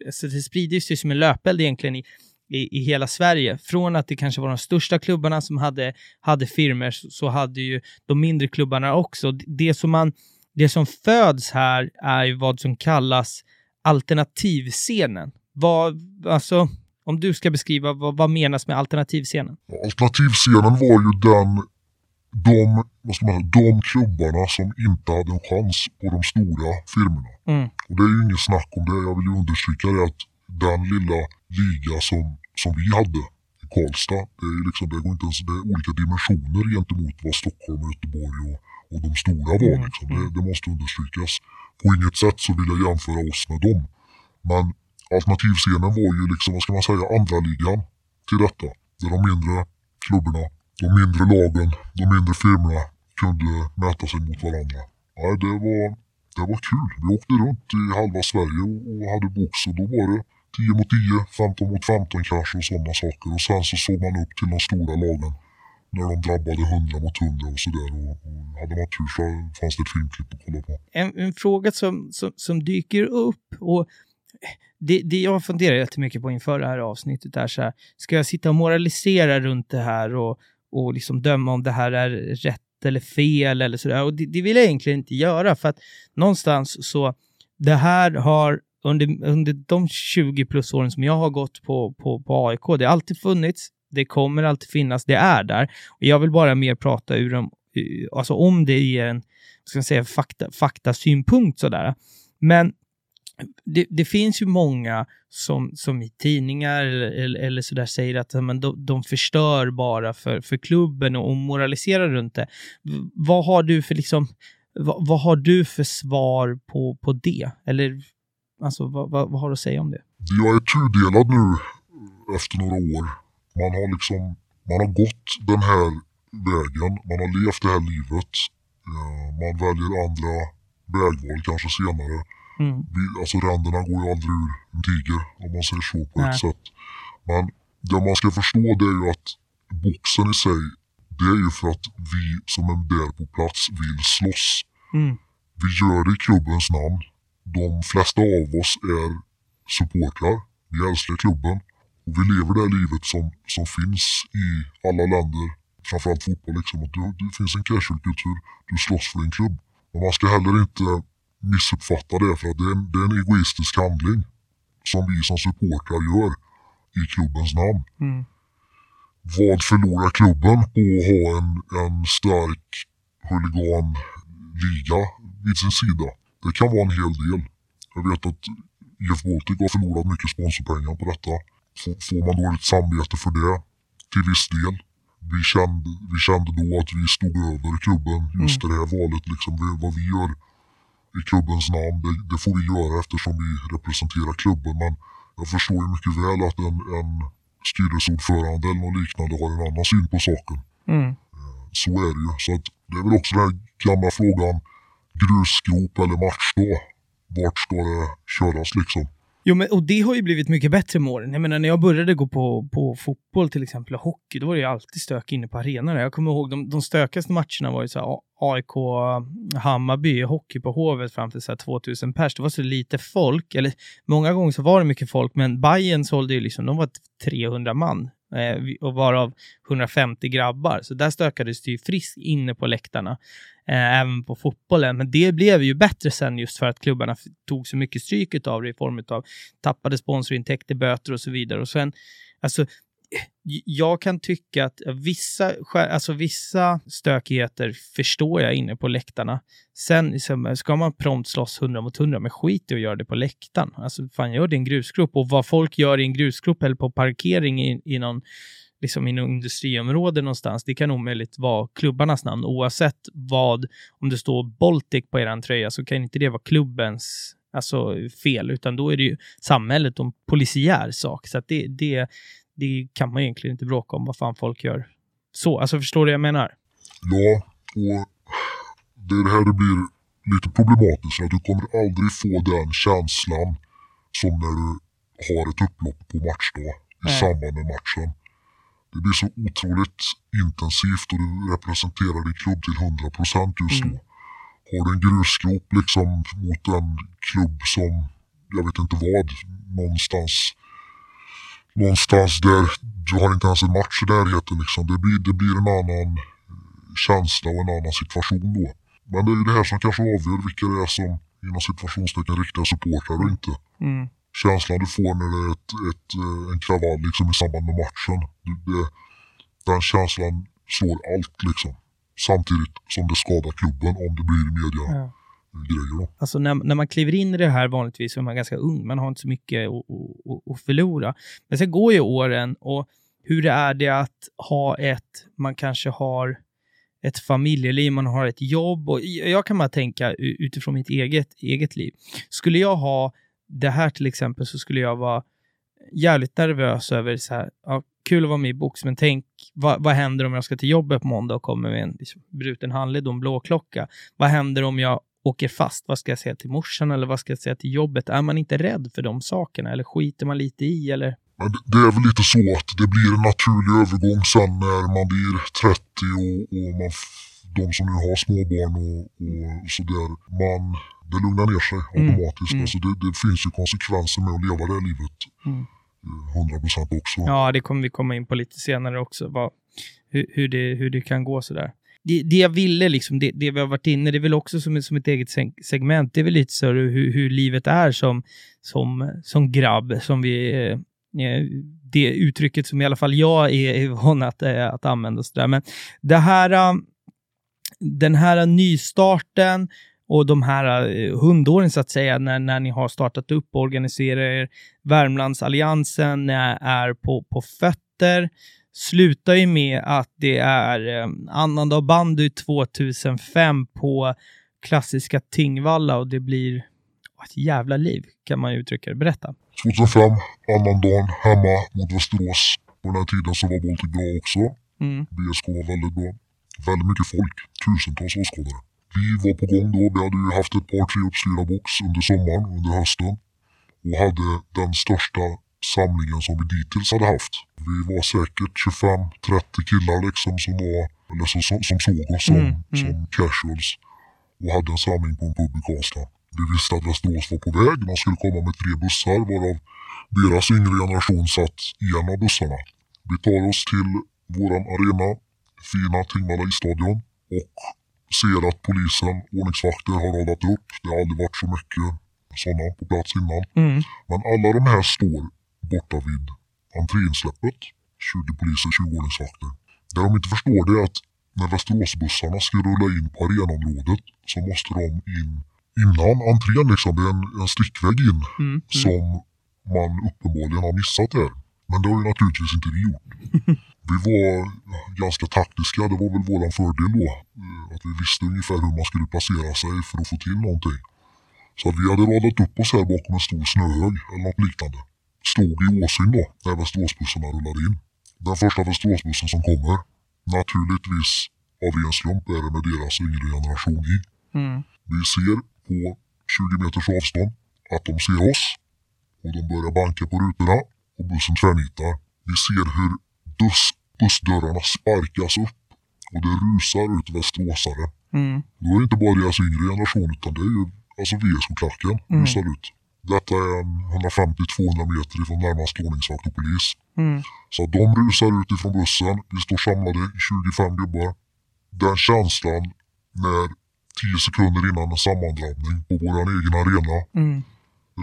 alltså det sprider sig som en löpeld egentligen i, i, i hela Sverige. Från att det kanske var de största klubbarna som hade, hade firmer, så, så hade ju de mindre klubbarna också. Det som, man, det som föds här är ju vad som kallas alternativscenen. Vad, alltså, om du ska beskriva, vad, vad menas med alternativscenen? Alternativscenen var ju den, de, vad ska man säga, de klubbarna som inte hade en chans på de stora firmorna. Mm. Och det är ju inget snack om det. Jag vill ju understryka det att den lilla liga som, som vi hade i Karlstad, det, är liksom, det, går inte ens, det är olika dimensioner gentemot vad Stockholm och Göteborg och, och de stora var. Mm, Liksom. mm. Det, det måste understrykas. På inget sätt så vill jag jämföra oss med dem. Men alternativscenen var ju liksom, vad ska man säga, andra ligan till detta. Där de mindre klubbarna, de mindre lagen, de mindre firmorna kunde mäta sig mot varandra. Nej, det var, det var kul. Vi åkte runt i halva Sverige och, och hade box och då var det 10 mot 10, 15 mot 15 kanske och sådana saker. Och sen så såg man upp till de stora lagen när de drabbade 100 mot 100 och sådär. Och, och hade man tur så fanns det ett filmklipp att kolla på. en, en fråga som, som, som dyker upp och det, det jag funderar jättemycket på inför det här avsnittet är så här, ska jag sitta och moralisera runt det här och, och liksom döma om det här är rätt eller fel eller sådär. Och det, det vill jag egentligen inte göra för att någonstans så, det här har under, under de 20 plus åren som jag har gått på, på, på AIK, det har alltid funnits, det kommer alltid finnas, det är där. Och jag vill bara mer prata ur dem, eh, alltså om det ger en, ska jag säga, fakta, faktasynpunkt sådär. Men det, det finns ju många som, som i tidningar eller, eller, så där säger att men de, de förstör bara för, för klubben och, och moraliserar runt det. Vad har du för liksom, vad, vad har du för svar på, på det? Eller alltså, vad, vad, vad har du att säga om det? Jag är tudelad nu efter några år. Man har liksom man har gått den här vägen. Man har levt det här livet. Eh, man väljer andra vägval kanske senare. Mm. Vi, alltså ränderna går ju aldrig ur en tiger om man säger så på Nej. ett sätt. Men det man ska förstå det är ju att boxen i sig, det är ju för att vi som är där på plats vill slåss. Mm. Vi gör det i klubbens namn. De flesta av oss är supportrar. Vi älskar klubben. Och vi lever det här livet som, som finns i alla länder. Framförallt fotboll liksom. Att det, det finns en casual-kultur. Du slåss för din klubb. Men man ska heller inte missuppfatta det för att det är en, det är en egoistisk handling. Som vi som supportrar gör i klubbens namn. Mm. Vad förlorar klubben på att ha en, en stark huliganliga vid sin sida? Det kan vara en hel del. Jag vet att IF Baltic har förlorat mycket sponsorpengar på detta. F- Får man dåligt samvete för det? Till viss del. Vi kände, vi kände då att vi stod över klubben just i det här valet. Liksom, vad vi gör i klubbens namn, det, det får vi göra eftersom vi representerar klubben. Men jag förstår ju mycket väl att en, en styrelseordförande eller något liknande har en annan syn på saken. Mm. Så är det ju. Så att det är väl också den här gamla frågan grusgrop eller matchdag. Vart ska det köras liksom? Jo, men, och det har ju blivit mycket bättre med åren. Jag menar, när jag började gå på, på fotboll till exempel och hockey, då var det ju alltid stök inne på arenorna. Jag kommer ihåg de, de stökigaste matcherna var ju så här, AIK Hammarby, hockey på Hovet fram till så här 2000 pers. Det var så lite folk, eller många gånger så var det mycket folk, men Bayern sålde ju liksom, de var 300 man eh, och varav 150 grabbar. Så där stökades det ju friskt inne på läktarna, eh, även på fotbollen. Men det blev ju bättre sen just för att klubbarna tog så mycket stryk av det i form av tappade sponsorintäkter, böter och så vidare. Och sen, alltså, jag kan tycka att vissa, alltså vissa stökigheter förstår jag inne på läktarna. Sen liksom, ska man prompt slåss 100 mot 100, men skit i att göra det på läktaren. Alltså fan, gör det i en grusgrop. Och vad folk gör i en grusgrop eller på parkering i, i någon liksom i något industriområde någonstans, det kan omöjligt vara klubbarnas namn. Oavsett vad, om det står Baltic på er tröja så kan inte det vara klubbens alltså, fel, utan då är det ju samhället och en polisiär sak. Så att det, det, det kan man egentligen inte bråka om vad fan folk gör. Så, alltså förstår du vad jag menar? Ja, och det är det här det blir lite problematiskt. Att du kommer aldrig få den känslan som när du har ett upplopp på matchdag i Nej. samband med matchen. Det blir så otroligt intensivt och du representerar din klubb till 100% just då. Mm. Har du en grusgrop liksom mot en klubb som, jag vet inte vad, någonstans någonstans där du har inte ens en match i närheten liksom. Det blir, det blir en annan känsla och en annan situation då. Men det är ju det här som kanske avgör vilka det är som inom situationstecken riktiga supportrar och inte. Mm. Känslan du får när det är ett, ett, eh, en kravall liksom i samband med matchen. Det, det, den känslan slår allt liksom. Samtidigt som det skadar klubben om det blir media Ja grejer då. Alltså när, när man kliver in i det här vanligtvis så är man ganska ung. Man har inte så mycket att, förlora. Men sen går ju åren och hur är det att ha ett, man kanske har ett familjeliv, man har ett jobb och jag kan bara tänka utifrån mitt eget, eget liv. Skulle jag ha det här till exempel så skulle jag vara jävligt nervös över så här, ja, kul att vara med i box, men tänk vad, vad händer om jag ska till jobbet på måndag och kommer med en liksom, bruten handled och en blåklocka? Vad händer om jag åker fast? Vad ska jag säga till morsan eller vad ska jag säga till jobbet? Är man inte rädd för de sakerna eller skiter man lite i eller? Men det, är väl lite så att det blir en naturlig övergång sen när man blir 30 och, och man, de som nu har småbarn och, och sådär. Man, det lugnar ner sig Mm, automatiskt. mm. Alltså det, det finns ju konsekvenser med att leva det här livet. Mm. Eh, 100% också. Ja, det kommer vi komma in på lite senare också, vad, hur, hur, det, hur det kan gå sådär. Det, det jag ville, liksom, det, det vi har varit inne, det är väl också som, som ett eget segment, det är väl lite så hur, hur livet är som, som, som grabb, som vi, eh, eh det uttrycket som i alla fall jag är, van att, eh, att använda. Sådär. Men det här, eh, den här nystarten och de här hundåren så att säga, när, när ni har startat upp och organiserar er, Värmlandsalliansen är på, på fötter, slutar ju med att det är eh, annandag bandy 2005 på klassiska Tingvalla och det blir ett jävla liv kan man ju uttrycka det. Berätta. 2005, annan dagen hemma mot Västerås. På den här tiden så var Baltic bra också. Mm. VSK var väldigt bra. Väldigt mycket folk. Tusentals åskådare. Vi var på gång då. Vi hade ju haft ett par, tre uppstyrda box under sommaren, under hösten. Och hade den största samlingen som vi dittills hade haft. Vi var säkert 25-30 killar liksom som var, eller som, som, som såg oss som, Mm, mm. som casuals. Och hade en samling på en pub i Karlstad. Vi visste att Västerås var på väg. Man skulle komma med tre bussar varav deras yngre generation satt i en av bussarna. Vi tar oss till våran arena, fina Tingvalla isstadion och ser att polisen, ordningsvakter har radat upp. Det har aldrig varit så mycket sådana på plats innan. Mm. Men alla de här står borta vid entréinsläppet. 20 poliser, 20 ordningsvakter. Det de inte förstår det är att när Västeråsbussarna ska rulla in på arenaområdet så måste de in innan entrén liksom. Det är en, en stickväg in Mm. Mm. som man uppenbarligen har missat här. Men det har ju naturligtvis inte vi gjort. Vi var ganska taktiska, det var väl våran fördel då. Eh, Att vi visste ungefär hur man skulle placera sig för att få till någonting. Så vi hade radat upp oss här bakom en stor snöhög eller något liknande. Stod i åsyn då, när Västeråsbussarna rullade in. Den första Västeråsbussen som kommer, naturligtvis av en slump är det med deras yngre generation i. Mm. Vi ser på 20 meters avstånd att de ser oss och de börjar banka på rutorna och bussen tvärnitar. Vi ser hur buss, bussdörrarna sparkas upp och det rusar ut västeråsare. Mm. Då är det inte bara deras yngre generation utan det är ju alltså VSK-klacken Mm. rusar ut. Detta är en 150-200 meter ifrån närmaste ordningsvakt och polis. Mm. Så de rusar ut ifrån bussen, vi står samlade i 25 gubbar. Den känslan när 10 sekunder innan en sammandrabbning på vår egen arena, Mm.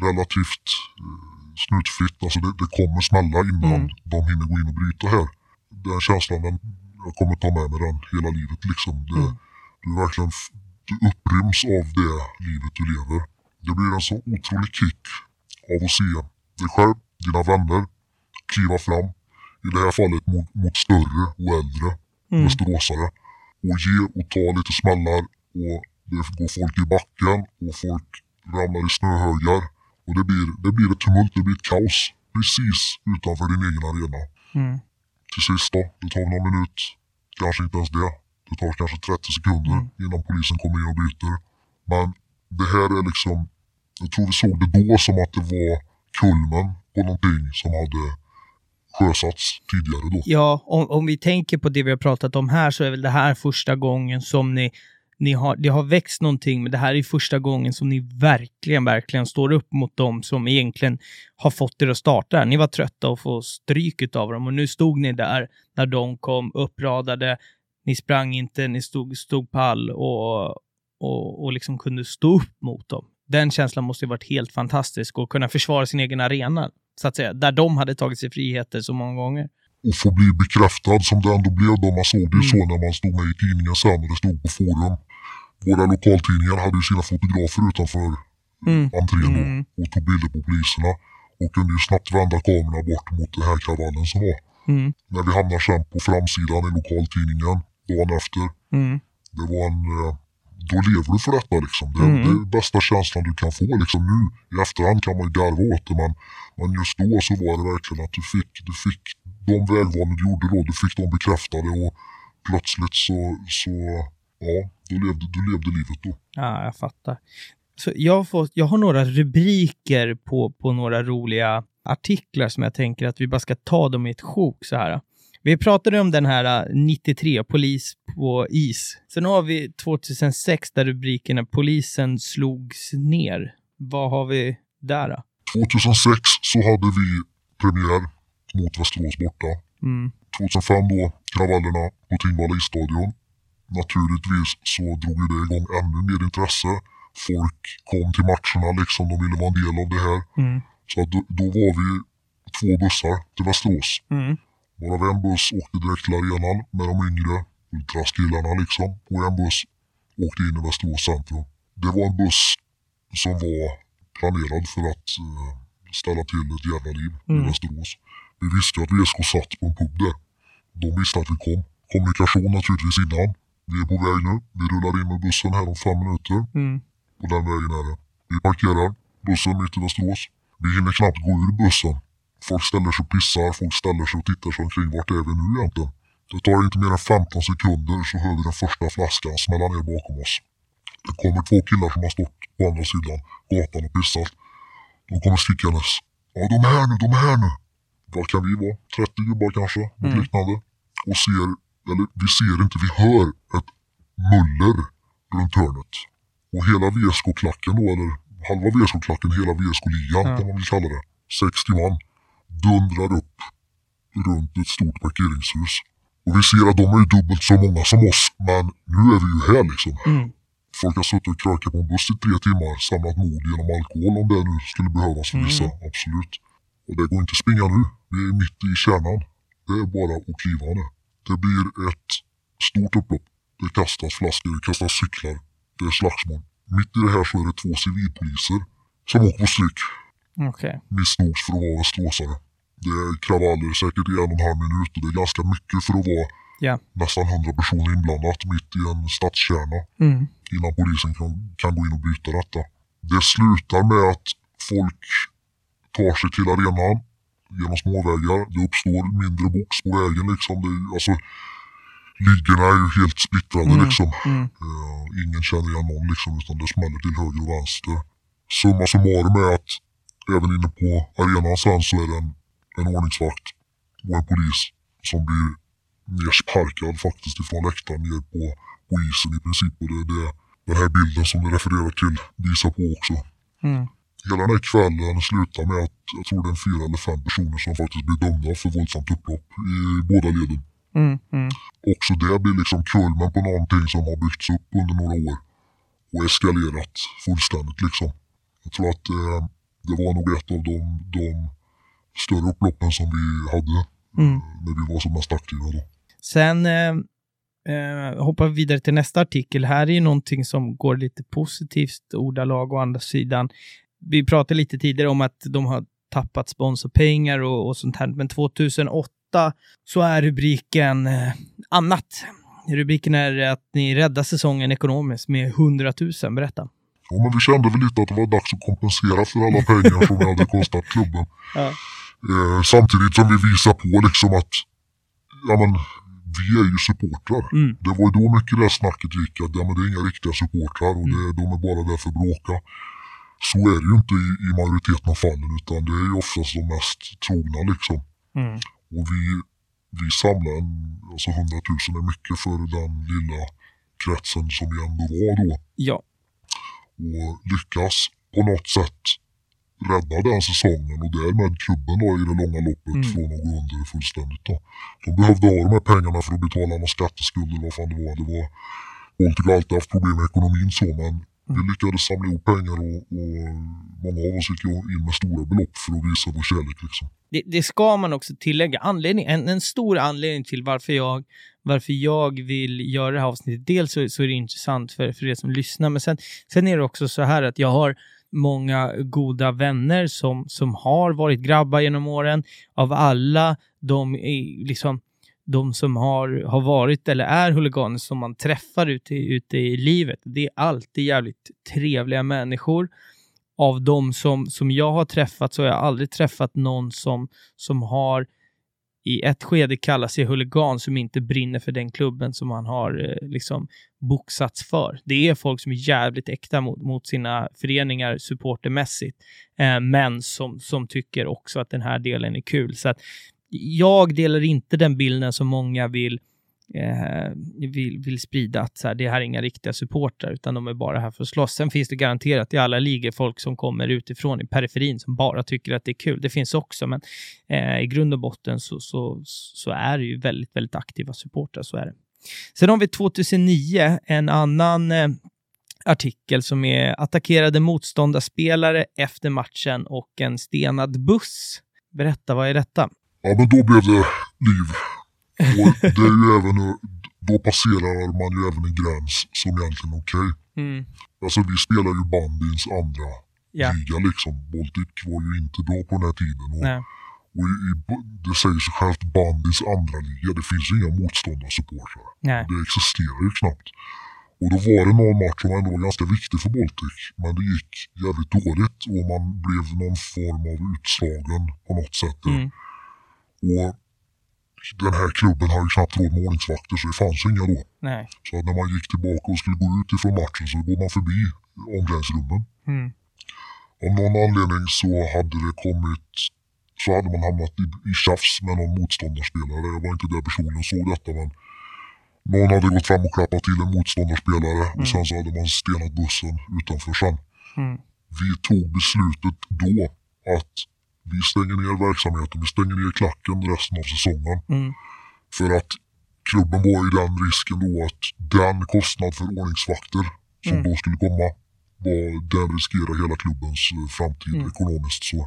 relativt eh, snutfritt, alltså det, det kommer smälla innan Mm. de hinner gå in och bryta här. Den känslan, den, jag kommer ta med mig den hela livet liksom. Det, Mm. Du verkligen du uppryms av det livet du lever. Det blir en så otrolig kick av att se dig själv, dina vänner kliva fram. I det här fallet mot, mot större och äldre Mm. västeråsare. Och ge och ta lite smällar och det går folk i backen och folk ramlar i snöhögar. Och det blir, det blir ett tumult, det blir ett kaos precis utanför din egen arena. Mm. Till sist då, det tar någon minut, kanske inte ens det. Det tar kanske 30 sekunder Mm. innan polisen kommer in och bryter. Men det här är liksom, jag tror vi såg det då som att det var kulmen på någonting som hade sjösatts tidigare då. Ja, om, om vi tänker på det vi har pratat om här så är väl det här första gången som ni, ni har, det har växt någonting, men det här är första gången som ni verkligen, verkligen står upp mot dem som egentligen har fått er att starta. Ni var trötta och få stryk av dem och nu stod ni där när de kom uppradade. Ni sprang inte, ni stod, stod pall och, och, och liksom kunde stå upp mot dem. Den känslan måste ju varit helt fantastisk och kunna försvara sin egen arena, så att säga, där de hade tagit sig friheter så många gånger. och få bli bekräftad som det ändå blev då. Man såg det ju Mm. så när man stod med i tidningen sen och det stod på forum. Våra lokaltidningar hade ju sina fotografer utanför Mm. entrén då Mm. och tog bilder på poliserna och kunde ju snabbt vända kamerorna bort mot den här kravallen som var. Mm. När vi hamnar sen på framsidan i lokaltidningen dagen efter. Mm. Det var en... eh, Då lever du för detta liksom. Det, Mm. det är bästa känslan du kan få liksom nu. I efterhand kan man ju garva åt det men, men just då så var det verkligen att du fick, du fick de vägval du gjorde då, du fick dem bekräftade och plötsligt så, så ja, du levde, du levde livet då. Ja, jag fattar. Så jag, har fått, jag har några rubriker på, på några roliga artiklar som jag tänker att vi bara ska ta dem i ett sjok så här. Vi pratade om den här äh, 93, polis på is. Sen har vi 2006 där rubriken är polisen slogs ner. Vad har vi där då? 2006 så hade vi premiär mot Västerås borta. Mm. 2005 då, kravallerna på Tingvalla isstadion. Naturligtvis så drog ju det igång ännu mer intresse. Folk kom till matcherna liksom, de ville vara en del av det här. Mm. Så då, då var vi två bussar till Västerås. Mm. Varav en buss åkte direkt till arenan med de yngre ultraskillarna liksom. Och en buss åkte in i Västerås centrum. Det var en buss som var planerad för att eh, ställa till ett jävla liv Mm. i Västerås. Vi visste att VSK satt på en pub där. De visste att vi kom. Kommunikation naturligtvis innan. Vi är på väg nu. Vi rullar in med bussen här om fem minuter. Mm. På den vägen är det. Vi parkerar bussen mitt i Västerås. Vi hinner knappt gå ur bussen. Folk ställer sig och pissar, folk ställer sig och tittar sig omkring. Vart är vi nu egentligen? Det tar inte mer än 15 sekunder så hör vi den första flaskan smälla ner bakom oss. Det kommer två killar som har stått på andra sidan gatan och pissat. De kommer stickandes. Ja, de är här nu, de är här nu. Vad kan vi vara? 30 gubbar kanske? Något Mm. liknande. Och ser, eller vi ser inte, vi hör ett muller runt hörnet. Och hela VSK-klacken då, eller halva VSK-klacken, hela VSK-ligan Ja. kan man väl kalla det. 60 man. Dundrar upp runt ett stort parkeringshus. Och vi ser att de är ju dubbelt så många som oss, men nu är vi ju här liksom. Mm. Folk har suttit och krökat på en buss i tre timmar, samlat mod genom alkohol om det nu skulle behövas för vissa, absolut. Och det går inte att springa nu. Vi är mitt i kärnan. Det är bara att kliva nu. Det blir ett stort upplopp. Det kastas flaskor, det kastas cyklar. Det är slagsmål. Mitt i det här så är det två civilpoliser som åker på stryk. Okej. Missnogs för att vara västeråsare. Det är kravaller säkert i en och en halv minut och det är ganska mycket för att vara Ja. nästan hundra personer inblandat mitt i en stadskärna Mm. innan polisen kan, kan gå in och bryta detta. Det slutar med att folk tar sig till arenan genom småvägar. Det uppstår mindre box på vägen liksom. Det, alltså, ligorna är ju helt splittrade Mm. liksom. Mm. Eh, ingen känner igen någon liksom utan det smäller till höger och vänster. Summa summarum är att även inne på arenan sen så är det en, en ordningsvakt och en polis som blir nersparkad faktiskt ifrån läktaren ner på, på isen i princip. Och det är det den här bilden som du refererar till visar på också. Mm. Hela den här kvällen slutar med att jag tror det är fyra eller fem personer som faktiskt blir dömda för våldsamt upplopp i båda leden. Mm. Mm. Också det blir liksom kulmen på någonting som har byggts upp under några år och eskalerat fullständigt liksom. Jag tror att eh, det var nog ett av de, de större upploppen som vi hade Mm. när vi var som mest aktiva då. Sen eh, eh, hoppar vi vidare till nästa artikel. Här är ju någonting som går lite positivt ordalag å andra sidan. Vi pratade lite tidigare om att de har tappat sponsorpengar och, och sånt här, men 2008 så är rubriken eh, annat. Rubriken är att ni räddar säsongen ekonomiskt med 100 000. Berätta. Ja, men vi kände väl lite att det var dags att kompensera för alla pengar som det hade kostat klubben. Ja. Eh, samtidigt som vi visar på liksom att ja, men, vi är ju supportrar. Mm. Det var ju då mycket det snacket gick att ja, men det är inga riktiga supportrar och det, de är bara där för att bråka. Så är det ju inte i, i majoriteten av fallen utan det är ju oftast de mest trogna liksom. Mm. Och vi, vi samlar en, alltså 100 000 är mycket för den lilla kretsen som vi ändå var då Ja. Och lyckas på något sätt rädda den säsongen och därmed klubben då i det långa loppet Mm. från att gå under fullständigt. Då. De behövde ha de här pengarna för att betala någon skatteskuld eller vad fan det var. Det var Baltic har alltid haft problem med ekonomin så men vi lyckades samla ihop pengar och, och många av oss gick in med stora belopp för att visa vår kärlek. Liksom. det, det ska man också tillägga. Anledning, en, en stor anledning till varför jag, varför jag vill göra det här avsnittet. Dels så, så är det intressant för, för er som lyssnar, men sen, sen är det också så här att jag har många goda vänner som, som har varit grabbar genom åren. Av alla de, liksom, de som har, har varit eller är huliganer som man träffar ute, i- ute i livet. Det är alltid jävligt trevliga människor av de som, som jag har träffat så har jag aldrig träffat någon som, som har i ett skede kallat sig huligan som inte brinner för den klubben som man har eh, liksom boxats för. Det är folk som är jävligt äkta mot, mot sina föreningar supportermässigt, eh, men som, som tycker också att den här delen är kul. Så att jag delar inte den bilden som många vill eh, vill, vill sprida att så här, det här är inga riktiga supportrar utan de är bara här för att slåss. Sen finns det garanterat i alla ligor folk som kommer utifrån i periferin som bara tycker att det är kul. Det finns också, men eh, i grund och botten så, så, så är det ju väldigt, väldigt aktiva supportrar. Så är det. Sen har vi 2009 en annan eh, artikel som är attackerade motståndarspelare efter matchen och en stenad buss. Berätta, vad är detta? Ja men då blev det liv. Och det är ju även, då passerar man ju även en gräns som egentligen är okej. Mm. Alltså vi spelar ju bandyns andra Ja. liga liksom. Baltic var ju inte bra på den här tiden. Och, och i, i, det säger sig självt, bandyns andra liga, det finns ju inga motståndarsupportrar. Det existerar ju knappt. Och då var det någon match som ändå var ganska viktig för Baltic. Men det gick jävligt dåligt och man blev någon form av utslagen på något sätt. Mm. Och den här klubben har ju knappt råd med ordningsvakter så det fanns inga då. Nej. Så när man gick tillbaka och skulle gå ut ifrån matchen så går man förbi omklädningsrummen. Mm. Av någon anledning så hade det kommit så hade man hamnat i, i tjafs med någon motståndarspelare. Jag var inte där personligen och såg detta men någon hade gått fram och klappat till en motståndarspelare och sen så hade man stenat bussen utanför sen. Mm. Vi tog beslutet då att vi stänger ner verksamheten, vi stänger ner klacken resten av säsongen. Mm. För att klubben var i den risken då att den kostnad för ordningsvakter som Mm. då skulle komma, var, den riskerar hela klubbens eh, framtid Mm. ekonomiskt. Så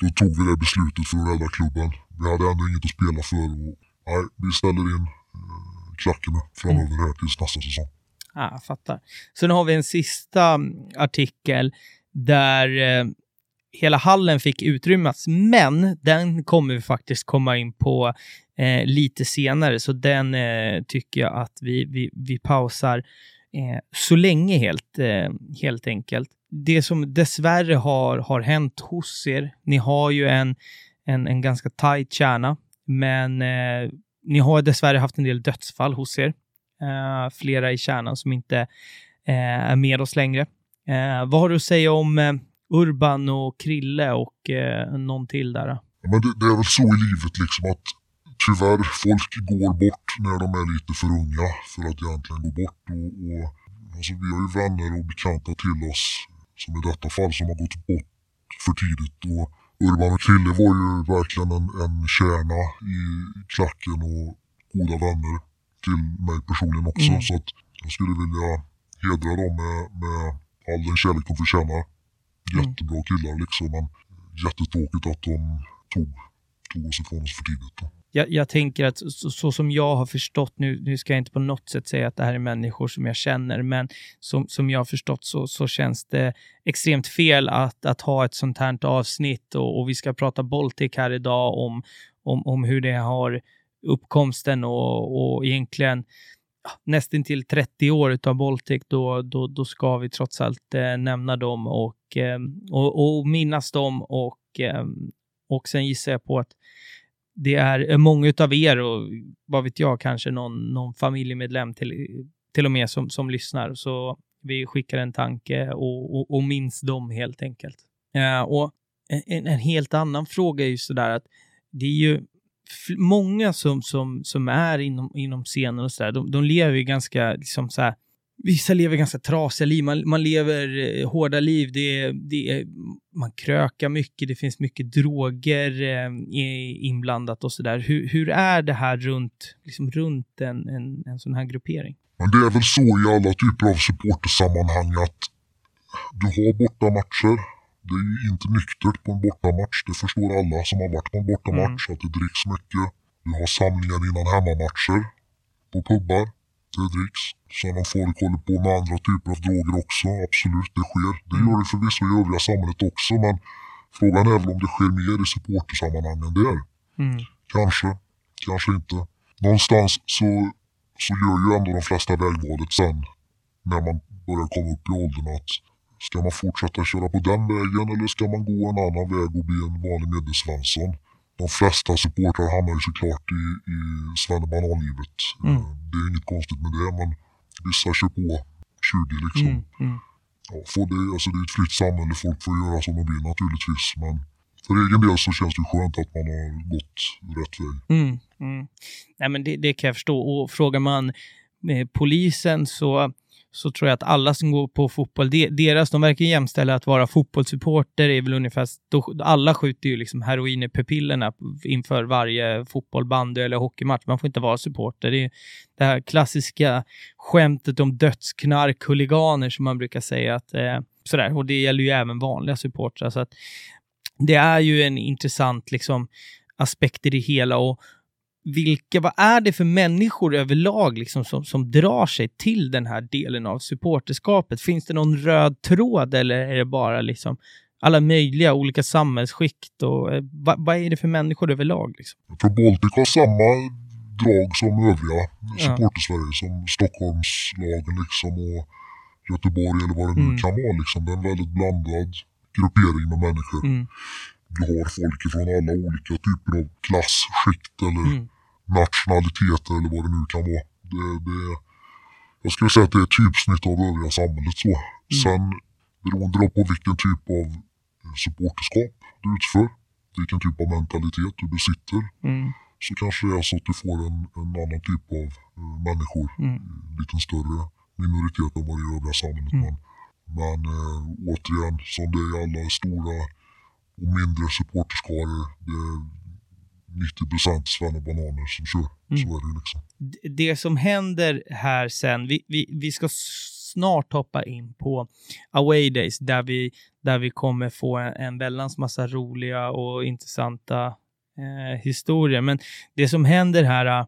då tog vi det beslutet för att rädda klubben. Vi hade ändå inget att spela för. Och, nej, vi ställer in eh, klacken nu framöver här tills nästa säsong. Ja, jag fattar. Sen har vi en sista mm, artikel där eh, hela hallen fick utrymmas, men den kommer vi faktiskt komma in på eh, lite senare, så den eh, tycker jag att vi, vi, vi pausar eh, så länge helt, eh, helt enkelt. Det som dessvärre har, har hänt hos er, ni har ju en, en, en ganska tajt kärna, men eh, ni har dessvärre haft en del dödsfall hos er. Eh, flera i kärnan som inte eh, är med oss längre. Eh, vad har du att säga om eh, Urban och Krille och eh, någon till där? Ja, Men det, det är väl så i livet liksom att tyvärr folk går bort när de är lite för unga för att egentligen gå bort. Och, och, alltså, vi har ju vänner och bekanta till oss, som i detta fall, som har gått bort för tidigt. Och Urban och Krille var ju verkligen en, en kärna i klacken och goda vänner till mig personligen också. Mm. Så att jag skulle vilja hedra dem med, med all den kärlek de förtjänar. Jättebra killar liksom, men jättetråkigt att de tog, tog oss ifrån oss för tidigt. Då. Jag, jag tänker att så, så som jag har förstått, nu, nu ska jag inte på något sätt säga att det här är människor som jag känner, men som, som jag har förstått så, så känns det extremt fel att, att ha ett sånt här avsnitt och, och vi ska prata Baltic här idag om, om, om hur det har uppkomsten och, och egentligen ja, nästan till 30 år av Baltic, då, då, då ska vi trots allt eh, nämna dem och, Ehm, och, och minnas dem och, ehm, och sen gissar jag på att det är eh, många utav er och vad vet jag, kanske någon, någon familjemedlem till, till och med som, som lyssnar. Så vi skickar en tanke och, och, och minns dem helt enkelt. Eh, och en, en helt annan fråga är ju sådär att det är ju många som, som, som är inom, inom scenen och sådär, de, de lever ju ganska liksom så här, Vissa lever ganska trasiga liv, man, man lever eh, hårda liv, det är, det är, man krökar mycket, det finns mycket droger eh, i- inblandat och sådär. Hur, hur är det här runt, liksom runt en, en, en sån här gruppering? Men det är väl så i alla typer av supportersammanhang att du har bortamatcher. Det är ju inte nyktert på en bortamatch. Det förstår alla som har varit på en bortamatch att det dricks mycket. Du har samlingar innan hemmamatcher på pubbar. Det dricks. Sen om folk håller på med andra typer av droger också, absolut, det sker. Det gör det förvisso i övriga samhället också, men frågan är väl om det sker mer i supportersammanhang än det är. Mm. Kanske, kanske inte. Någonstans så, så gör ju ändå de flesta vägvalet sen när man börjar komma upp i åldern att ska man fortsätta köra på den vägen eller ska man gå en annan väg och bli en vanlig medelsvensson? De flesta supportrar hamnar ju såklart i, i svennebananlivet. Mm. Eh, Det är inget konstigt med det men vissa kör på 20 liksom. Mm. Mm. Ja, får det, alltså det är ett fritt samhälle, folk får göra som de vill naturligtvis men för egen del så känns det skönt att man har gått rätt väg. Mm, mm. Nej, men det, det kan jag förstå. Och frågar man eh, polisen så, så tror jag att alla som går på fotboll, de, deras, de verkar jämställa att vara fotbollssupporter är väl ungefär, då, alla skjuter ju liksom heroin i pupillerna inför varje fotboll, bandy eller hockeymatch. Man får inte vara supporter. Det är det här klassiska skämtet om dödsknark, huliganer som man brukar säga. Att, eh, sådär. Och det gäller ju även vanliga supportrar. Så att det är ju en intressant liksom, aspekt i det hela. Och vilka, vad är det för människor överlag liksom, som, som drar sig till den här delen av supporterskapet? Finns det någon röd tråd eller är det bara liksom alla möjliga olika samhällsskikt? Och, eh, vad, vad är det för människor överlag? Liksom? Jag tror Baltic har samma drag som övriga supporter-Sverige, som Stockholmslagen liksom och Göteborg eller vad det nu Mm. kan vara. Liksom. Det är en väldigt blandad gruppering med människor. Mm. du har folk från alla olika typer av klass, skikt eller Mm. Nationaliteter eller vad det nu kan vara. Det, det, jag skulle säga att det är ett typsnitt av övriga samhället. så. Sen beroende på vilken typ av supporterskap du utför, vilken typ av mentalitet du besitter, Mm. så kanske det är så att du får en, en annan typ av eh, människor. Mm. En liten större minoritet än vad det är i övriga samhället. Mm. Men, men eh, återigen, som det är i alla stora och mindre supporterskaror, det är 90% svennebananer som kör. Mm. Så är det ju liksom. Det som händer här sen, vi, vi, vi ska snart hoppa in på Away Days där vi, där vi kommer få en, en väldans massa roliga och intressanta eh, historier. Men det som händer här eh,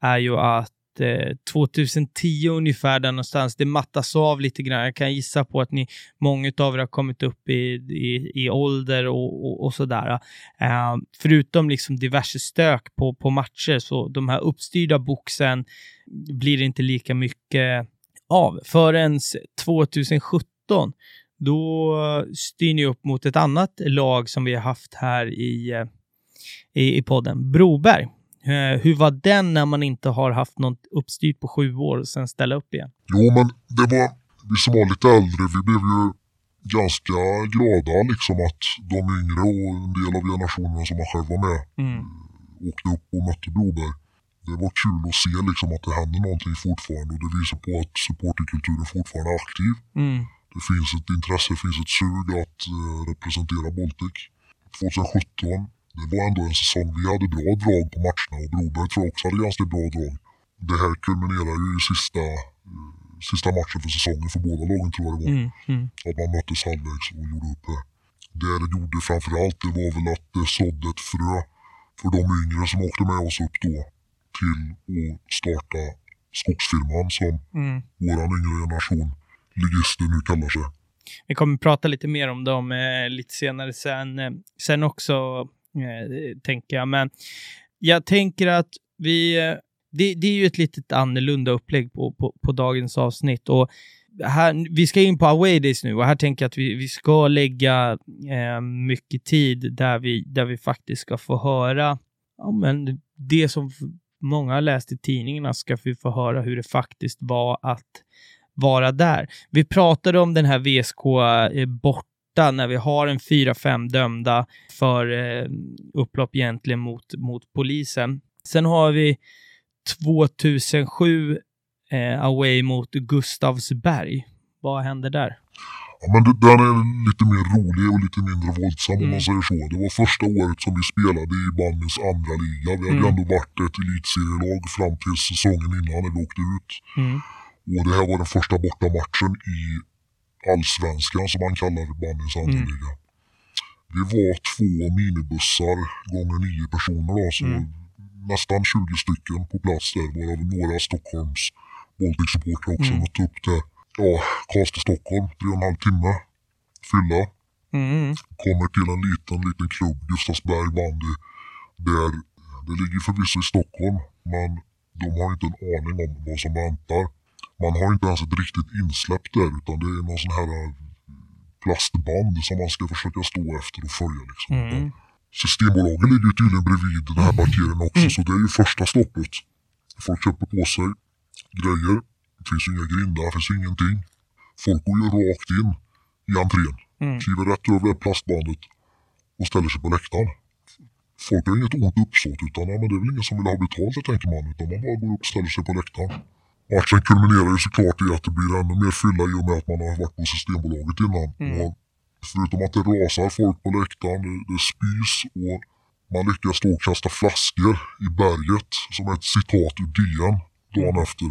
är ju att eh, 2010 ungefär där någonstans, det mattas av lite grann. Jag kan gissa på att ni, många av er har kommit upp i, i, i ålder och, och, och sådär. Eh, förutom liksom diverse stök på, på matcher, så de här uppstyrda boxen blir det inte lika mycket av. Förrän 2017, då styr ni upp mot ett annat lag som vi har haft här i, eh, i, i podden, Broberg. Eh, hur var den när man inte har haft något uppstyrt på sju år och sen ställa upp igen? Jo, men det var, vi som var lite äldre, vi blev ju ganska glada liksom att de yngre och en del av generationerna som man själv var med Mm. åkte upp och mötte Broberg. Det var kul att se liksom att det händer någonting fortfarande och det visar på att supporterkulturen fortfarande är aktiv. Mm. Det finns ett intresse, det finns ett sug att eh, representera Baltic. 2017, det var ändå en säsong vi hade bra drag på matcherna och Broberg tror jag också hade ganska bra drag. Det här kulminerar ju i sista, eh, sista matchen för säsongen för båda lagen tror jag det var. Mm. Mm. Att man möttes halvvägs och gjorde upp det. Det det gjorde framförallt det var väl att det sådde ett frö för de yngre som åkte med oss upp då till att starta skogsfirman som Mm. våran yngre generation ligister nu kallar sig. Vi kommer prata lite mer om dem eh, lite senare sen, eh, sen också, eh, tänker jag. Men jag tänker att vi... Eh, det, det är ju ett litet annorlunda upplägg på, på, på dagens avsnitt. Och här, vi ska in på away days nu och här tänker jag att vi, vi ska lägga eh, mycket tid där vi, där vi faktiskt ska få höra ja, men det som många har läst i tidningarna ska vi få höra hur det faktiskt var att vara där. Vi pratade om den här VSK eh, borta när vi har en 4-5 dömda för eh, upplopp egentligen mot, mot polisen. Sen har vi 2007 eh, away mot Gustavsberg. Vad händer där? Ja, men den är lite mer rolig och lite mindre våldsam om Mm. man säger så. Det var första året som vi spelade i bandens andra liga. Vi hade Mm. ändå varit ett elitserielag fram till säsongen innan när vi åkte ut. Mm. Och det här var den första bortamatchen i allsvenskan som man kallar bandens andra Mm. Vi var två minibussar gånger nio personer då, så Mm. nästan 20 stycken på plats där, varav några Stockholms Baltic-supportrar också Mm. mött upp till ja, Karlstad Stockholm, tre och en halv timme. Fylla. Mm. Kommer till en liten, liten klubb, Gustavsberg bandy. Där, det ligger förvisso i Stockholm, men de har inte en aning om vad som väntar. Man har inte ens ett riktigt insläpp där, utan det är någon sån här eh, plastband som man ska försöka stå efter och följa. Liksom. Mm. Systembolaget ligger ju tydligen bredvid den här parkeringen också, så det är ju första stoppet. Folk köper på sig grejer. Det finns ju inga grindar, det finns ingenting. Folk går ju rakt in i entrén, Mm. kliver rätt över det plastbandet och ställer sig på läktaren. Folk har inget ont uppsåt utan ja, men det är väl ingen som vill ha betalt tänker man, utan man bara går upp och ställer sig på läktaren. Matchen kulminerar ju såklart i att det blir ännu mer fylla i och med att man har varit på Systembolaget innan. Mm. Och förutom att det rasar folk på läktaren, det, det spys och man lyckas då kasta flaskor i berget som är ett citat ur DN dagen efter.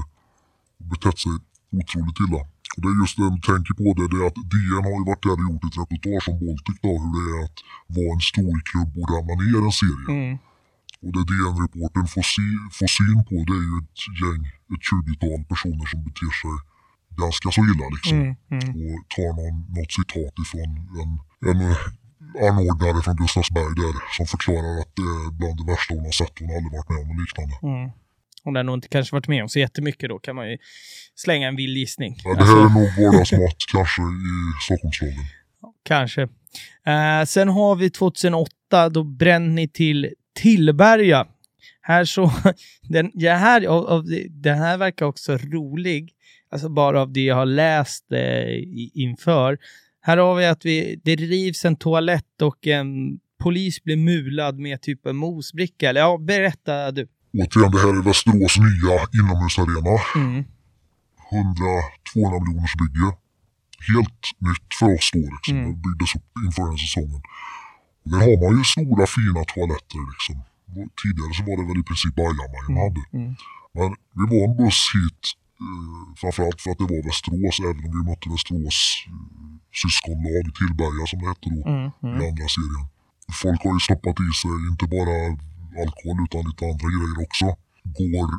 Och betett sig otroligt illa. Och det är just det de tänker på det, det är att DN har ju varit där och gjort ett reportage om Baltic då, hur det är att vara en stor klubb och ramla ner en serie. Mm. Och det DN-reportern får, se, får syn på det är ju ett gäng, ett 20-tal personer som beter sig ganska så illa liksom. Mm. Mm. Och tar någon, något citat ifrån en, en anordnare från Gustavsberg där som förklarar att det är bland det värsta hon har sett. Hon har aldrig varit med om något liknande. Mm. Hon har nog inte kanske varit med om så jättemycket då kan man ju slänga en vild gissning. Ja, det här är nog vardagsmat kanske i Stockholmslagen. Kanske. Eh, sen har vi 2008, då bränner ni till Tillberga. Här så, den, det, här, av, av, den här verkar också rolig, alltså bara av det jag har läst eh, inför. Här har vi att vi, det rivs en toalett och en polis blir mulad med typ en mosbricka. Eller ja, berätta du. Återigen, det här är Västerås nya inomhusarena. Mm. 100-200 miljoners bygge. Helt nytt för oss då liksom. Mm. Det byggdes upp inför den säsongen. Där har man ju stora fina toaletter liksom. Tidigare så var det väl i princip bajamajor man hade. Mm. Men vi var en buss hit eh, framförallt för att det var Västerås även om vi mötte Västerås eh, syskonlag Tillberga som det hette då mm. i andra serien. Folk har ju stoppat i sig inte bara alkohol utan lite andra grejer också. Går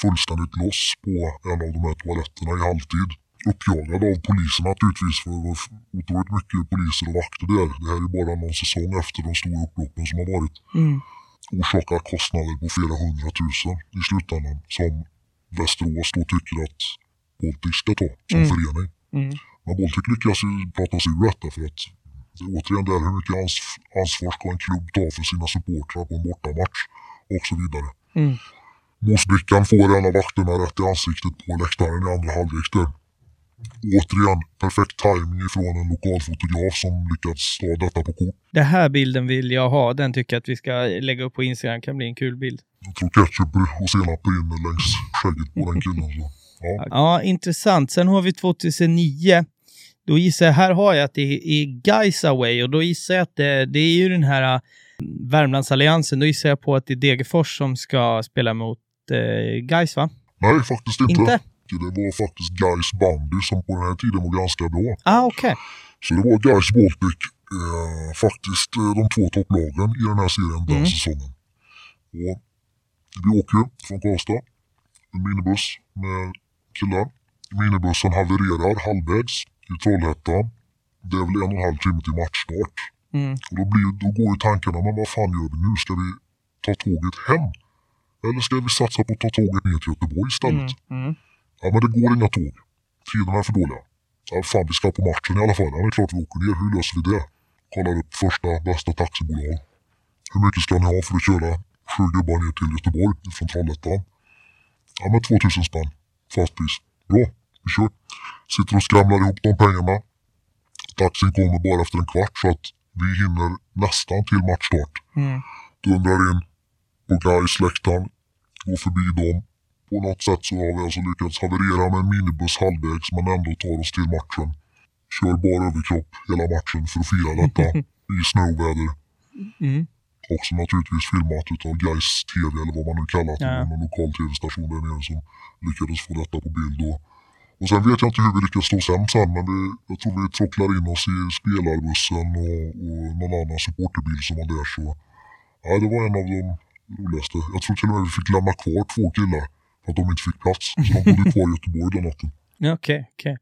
fullständigt loss på en av de här toaletterna i halvtid. Uppjagad av polisen naturligtvis för det var otroligt mycket poliser och vakter där. Det här är bara någon säsong efter de stora upploppen som har varit. Mm. Orsakar kostnader på flera hundratusen i slutändan som Västerås då tycker att Baltic ska ta som mm. förening. Mm. Men Baltic lyckas ju prata sig ur detta för att det är återigen där hur mycket ans ansvar ska en klubb ta för sina supportrar på en bortamatch och så vidare. Mm. Mosbrickan får en av vakterna rätt i ansiktet på läktaren i andra halvlek. Återigen, perfekt timing ifrån en lokal fotograf som lyckats ta detta på kort. Den här bilden vill jag ha. Den tycker jag att vi ska lägga upp på Instagram. kan bli en kul bild. Jag tror ketchup och senap rinner längs skägget på den killen. Så. Ja. ja, intressant. Sen har vi 2009. Då gissar jag, här har jag att det är Guys Away och då gissar jag att det, det är ju den här äh, Värmlandsalliansen. Då gissar jag på att det är Degerfors som ska spela mot eh, Gais va? Nej, faktiskt inte. inte. Det var faktiskt Gais bandy som på den här tiden var ganska bra. Ah, okay. Så det var Gais Baltic, eh, faktiskt eh, de två topplagen i den här serien den mm. säsongen. Och vi åker från Karlstad, en minibuss med killar. Minibussen havererar halvvägs i Trollhättan. Det är väl en och en halv timme till matchstart. Mm. Och då, blir, då går ju tankarna, men vad fan gör vi nu? Ska vi ta tåget hem? Eller ska vi satsa på att ta tåget ner till Göteborg istället? Mm. Mm. Ja men det går inga tåg. Tiderna är för dåliga. Ja fan vi ska på matchen i alla fall. Ja det är klart vi åker ner. Hur löser vi det? Kollar upp första bästa taxibolag. Hur mycket ska ni ha för att köra sju gubbar ner till Göteborg från Trollhättan? Ja men 2000 spänn. Fast pris. Bra, vi kör. Sitter och skramlar ihop de pengarna. Taxin kommer bara efter en kvart så att vi hinner nästan till matchstart. Mm. Dundrar in på Gais läktaren. Går förbi dem. På något sätt så har vi alltså lyckats haverera med en minibuss halvvägs men ändå tar oss till matchen. Kör bara överkropp hela matchen för att fira detta i snöväder. Mm. Också naturligtvis filmat utav Gais TV eller vad man nu kallar det. Ja. Någon lokal tv-station där nere som lyckades få detta på bild. Och, och sen vet jag inte hur vi lyckas slå hem sen men vi, jag tror vi trocklar in oss i spelarbussen och, och någon annan supporterbil som var där. Så ja, det var en av de roligaste. Jag tror till och med vi fick lämna kvar två killar att de inte fick plats. Så de bodde kvar i Göteborg den natten. Okej, okay, okej. Okay.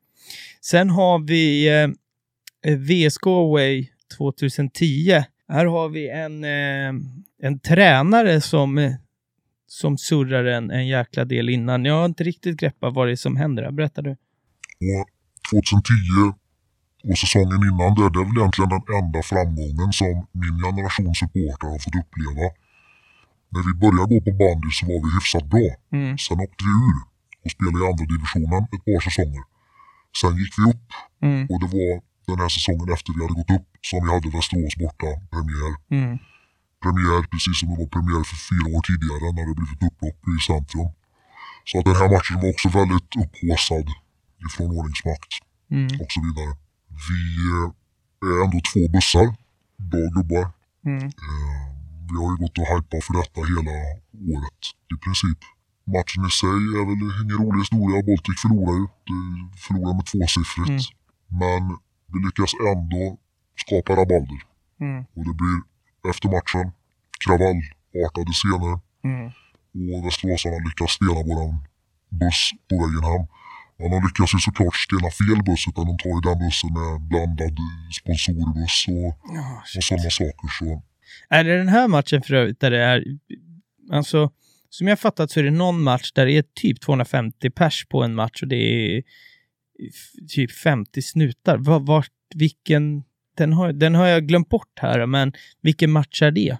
Sen har vi eh, VSK Away 2010. Här har vi en, eh, en tränare som, eh, som surrar en, en jäkla del innan. Jag har inte riktigt greppat vad det är som händer. Berättar du? Och 2010 och säsongen innan det, det är väl egentligen den enda framgången som min generation supportrar har fått uppleva. När vi började gå på bandy så var vi hyfsat bra. Mm. Sen åkte vi ur och spelade i andra divisionen ett par säsonger. Sen gick vi upp mm. och det var den här säsongen efter vi hade gått upp som vi hade Västerås borta premiär. Mm. Premiär precis som det var premiär för fyra år tidigare när det blivit upplopp i centrum. Så att den här matchen var också väldigt upphaussad ifrån ordningsmakt mm. och så vidare. Vi eh, är ändå två bussar, bra gubbar. Mm. Eh, vi har ju gått och hypat för detta hela året i princip. Matchen i sig är väl ingen rolig historia. Baltic förlorar ju. De förlorar med tvåsiffrigt. Mm. Men vi lyckas ändå skapa rabalder. Mm. Och det blir efter matchen kravallartade scener. Mm. Och västeråsarna lyckas stena våran buss på vägen hem. Men de lyckas ju såklart stena fel buss utan de tar ju den bussen med blandad sponsorbuss och, oh, och sådana saker. Så är det den här matchen för övrigt där det är, alltså, som jag fattat så är det någon match där det är typ 250 pers på en match och det är typ 50 snutar. Var, var, vilken Den har, den har jag glömt bort här, men vilken match är det?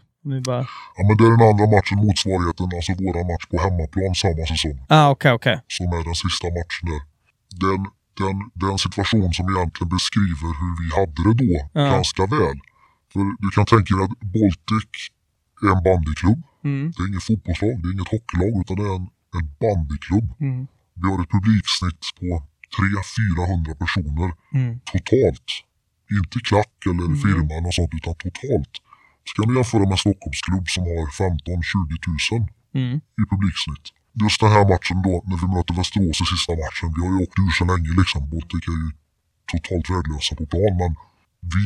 Bara... Ja men det är den andra matchen, motsvarigheten, alltså våra match på hemmaplan samma säsong. Ah, okej, okej. Som är den sista matchen där. Den, den, den situation som egentligen beskriver hur vi hade det då Ja. ganska väl. För du kan tänka dig att Baltic är en bandyklubb. Mm, Det är inget fotbollslag, det är inget hockeylag utan det är en, en bandyklubb. mm, Vi har ett publiksnitt på 300-400 personer mm, totalt. Inte klack eller Mm. firma eller något sånt utan totalt. Så kan du jämföra med en Stockholmsklubb som har 15-20 tusen mm, i publiksnitt. Just den här matchen då när vi möter Västerås i sista matchen. Vi har ju åkt ur så länge liksom. Baltic är ju totalt värdelösa på plan men vi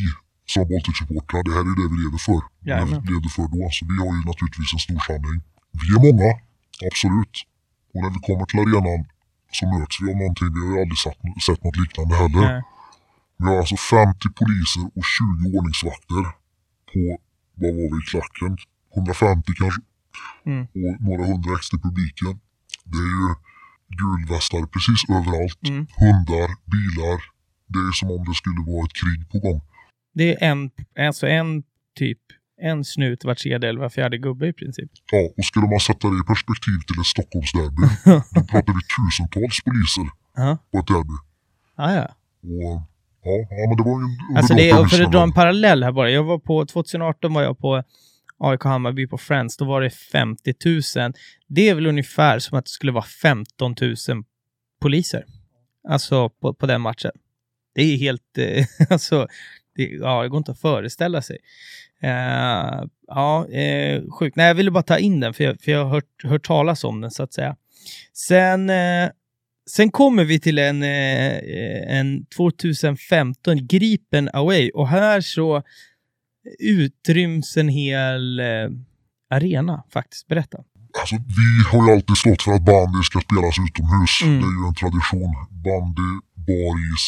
som Baltic-supportrar, det här är det vi lever för. Det vi levde för då. Så vi har ju naturligtvis en stor samling. Vi är många, absolut. Och när vi kommer till arenan så möts vi av någonting. Vi har ju aldrig sett, sett något liknande heller. nej, Vi har alltså 50 poliser och 20 ordningsvakter på, vad var vi i klacken? 150 kanske. Mm. Och några hundra extra i publiken. Det är ju gulvästar precis överallt. mm. Hundar, bilar. Det är som om det skulle vara ett krig på gång. Det är en, alltså en typ, en snut var tredje eller var fjärde gubbe i princip. Ja, och skulle man sätta det i perspektiv till ett Stockholmsderby, då pratar vi tusentals poliser på ett derby. ah, ja. Och ja, ja men det var ju en Alltså det, är- för att dra en parallell här bara. Jag var på, 2018 var jag på AIK Hammarby på Friends. Då var det 50 000. Det är väl ungefär som att det skulle vara 15 000 poliser. Alltså på, på den matchen. Det är helt, eh, alltså, det, ja, det går inte att föreställa sig. Eh, ja, eh, sjukt. Nej, jag ville bara ta in den för jag, för jag har hört, hört talas om den så att säga. Sen, eh, sen kommer vi till en, en 2015 Gripen Away och här så utryms en hel arena faktiskt. Berätta. Alltså, vi har ju alltid stått för att bandy ska spelas utomhus. Mm. Det är ju en tradition. Bandy, bar is,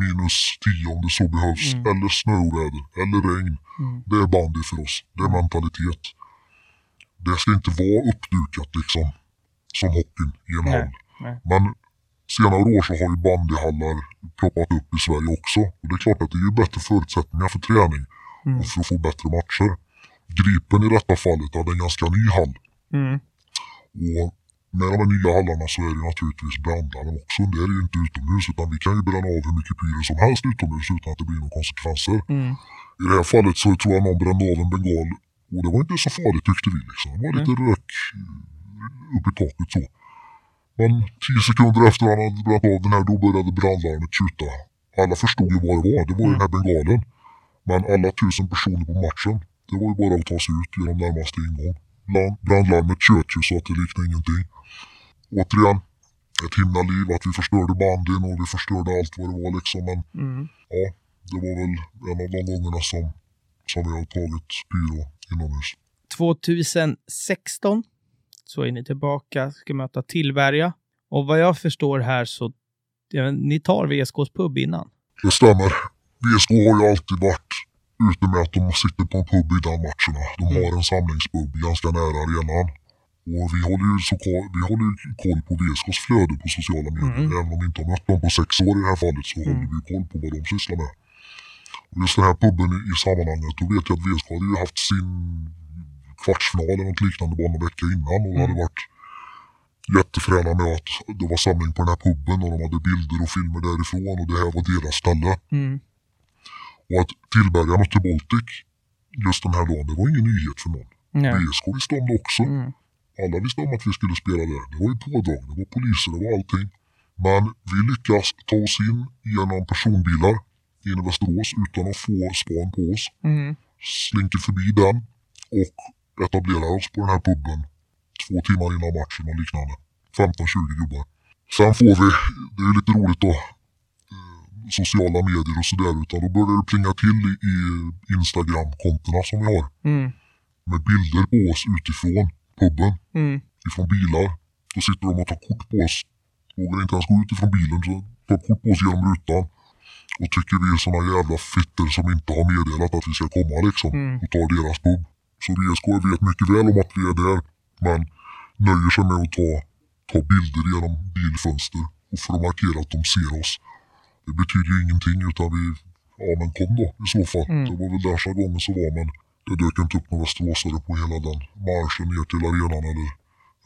minus 10 om det så behövs. Mm. Eller snöoväder, eller regn. Mm. Det är bandy för oss. Det är mentalitet. Det ska inte vara uppdukat liksom, som hockeyn i en Nej, hall. nej. Men senare år så har ju bandyhallar ploppat upp i Sverige också. Och det är klart att det ger bättre förutsättningar för träning Mm. och för att få bättre matcher. Gripen i detta fallet hade en ganska ny hall. Mm. Och med de här nya hallarna så är det naturligtvis brandlarm också. Det är ju inte utomhus utan vi kan ju bränna av hur mycket pyro som helst utomhus utan att det blir några konsekvenser. Mm. I det här fallet så tror jag någon brände av en bengal och det var inte så farligt tyckte vi liksom. Det var lite rök eh, upp i taket så. Men tio sekunder efter han hade bränt av den här då började brandlarmet tjuta. Alla förstod ju vad det var. Det var ju den här bengalen. Men alla tusen personer på matchen, det var ju bara att ta sig ut genom närmaste ingång. Larm- Brandlarmet tjöt ju så att det liknade ingenting. Återigen, ett himla liv att vi förstörde bandyn och vi förstörde allt vad det var liksom. Men Mm. ja, det var väl en av de gångerna som, som vi har tagit pyro inomhus. 2016 så är ni tillbaka, ska möta Tillberga. Och vad jag förstår här så ja, ni tar VSKs pub innan. Det stämmer. VSK har ju alltid varit ute med att de sitter på en pub innan matcherna. De har en samlingspub ganska nära arenan. Och vi håller ju så koll, vi håller koll på VSKs flöde på sociala medier. Mm. Även om vi inte har mött dem på sex år i det här fallet så håller vi koll på vad de sysslar med. Och just den här puben i, i sammanhanget, då vet jag att VSK hade ju haft sin kvartsfinal eller något liknande bara någon vecka innan och hade varit jättefräna med att det var samling på den här puben och de hade bilder och filmer därifrån och det här var deras ställe. Mm. Och att Tillberga mötte Baltic just den här dagen, det var ingen nyhet för någon. Ja. VSK visste om det också. Mm. Alla visste om att vi skulle spela där. Det var ju pådrag, det var poliser, det var allting. Men vi lyckas ta oss in genom personbilar in i Västerås utan att få span på oss. Mm. Slinker förbi den och etablerar oss på den här puben två timmar innan matchen och liknande. 15-20 gubbar. Sen får vi, det är lite roligt då, sociala medier och sådär utan då börjar det plinga till i, i Instagram-kontona som vi har Mm. med bilder på oss utifrån puben, Mm. ifrån bilar. Då sitter de och tar kort på oss. Vågar inte ens gå ut ifrån bilen så tar kort på oss genom rutan. Och tycker vi är såna jävla fitter som inte har meddelat att vi ska komma liksom. Mm. Och tar deras pub. Så VSK vet mycket väl om att vi är där. Men nöjer sig med att ta, ta bilder genom bilfönster. Och för att markera att de ser oss. Det betyder ju ingenting utan vi, ja men kom då i så fall. Mm. Det var väl den jargongen som var men det dök inte upp några västeråsare på hela den marschen ner till arenan eller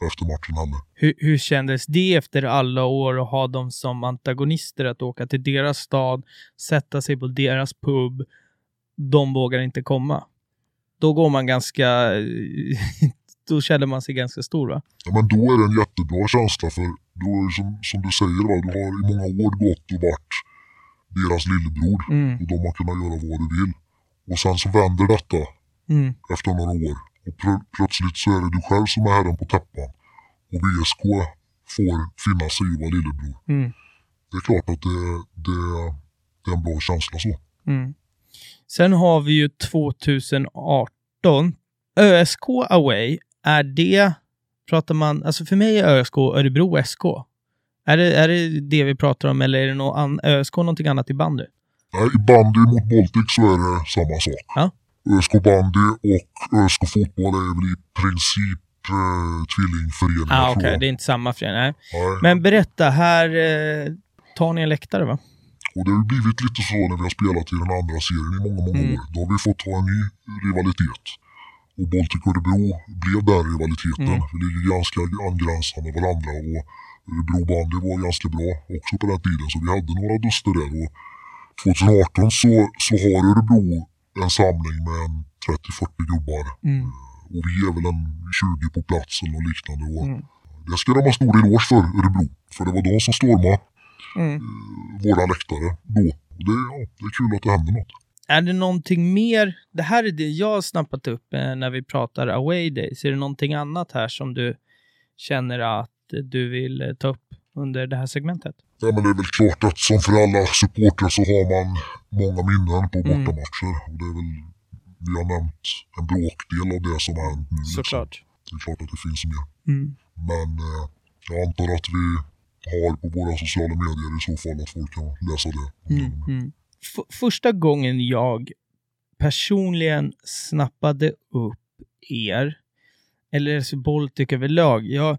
efter matchen heller. Hur, hur kändes det efter alla år att ha dem som antagonister? Att åka till deras stad, sätta sig på deras pub. De vågar inte komma. Då går man ganska... då känner man sig ganska stor va? Ja, men då är det en jättebra känsla för då är det som, som du säger, va, du har i många år gått och varit deras lillebror Mm. och de har kunnat göra vad du vill. Och sen så vänder detta Mm. efter några år och plö- plötsligt så är det du själv som är herren på täppan och VSK får finna sig i vara lillebror. Mm. Det är klart att det, det, det är en bra känsla så. Mm. Sen har vi ju 2018. ÖSK Away, är det, pratar man, alltså för mig är ÖSK Örebro SK. Är det, är det det vi pratar om eller är det något an, ÖSK någonting annat i bandy? Nej, I bandy mot Baltic så är det samma sak. Ja. ÖSK bandy och ÖSK fotboll är väl i princip eh, tvillingföreningar Ah, Okej, jag. det är inte samma förening. Nej. Nej. Men berätta, här eh, tar ni en läktare va? Och det har blivit lite så när vi har spelat i den andra serien i många, många Mm. år. Då har vi fått ha en ny rivalitet. Och Baltic Örebro blev den rivaliteten. Mm. Vi ligger ganska angränsande varandra och Örebro bandy var ganska bra också på den tiden. Så vi hade några duster där. Och 2018 så, så har Örebro en samling med en 30-40 gubbar. Mm. Och vi är väl en 20 på plats eller något liknande. Och Mm. Det ska de ha stor eloge för, Örebro. För det var de som stormade Mm. våra läktare då. Och det, ja, det är kul att det händer något. Är det någonting mer? Det här är det jag har snappat upp eh, när vi pratar away days. Är det någonting annat här som du känner att du vill eh, ta upp under det här segmentet? Ja, men det är väl klart att som för alla supportrar så har man många minnen på Mm. bortamatcher. Och det är väl, vi har nämnt en bråkdel av det som har hänt nu. liksom. Såklart. Det är klart att det finns mer. Mm. Men eh, jag antar att vi har på våra sociala medier i så fall att folk kan läsa det. Mm. Mm. Första gången jag personligen snappade upp er, eller Baltic överlag, jag,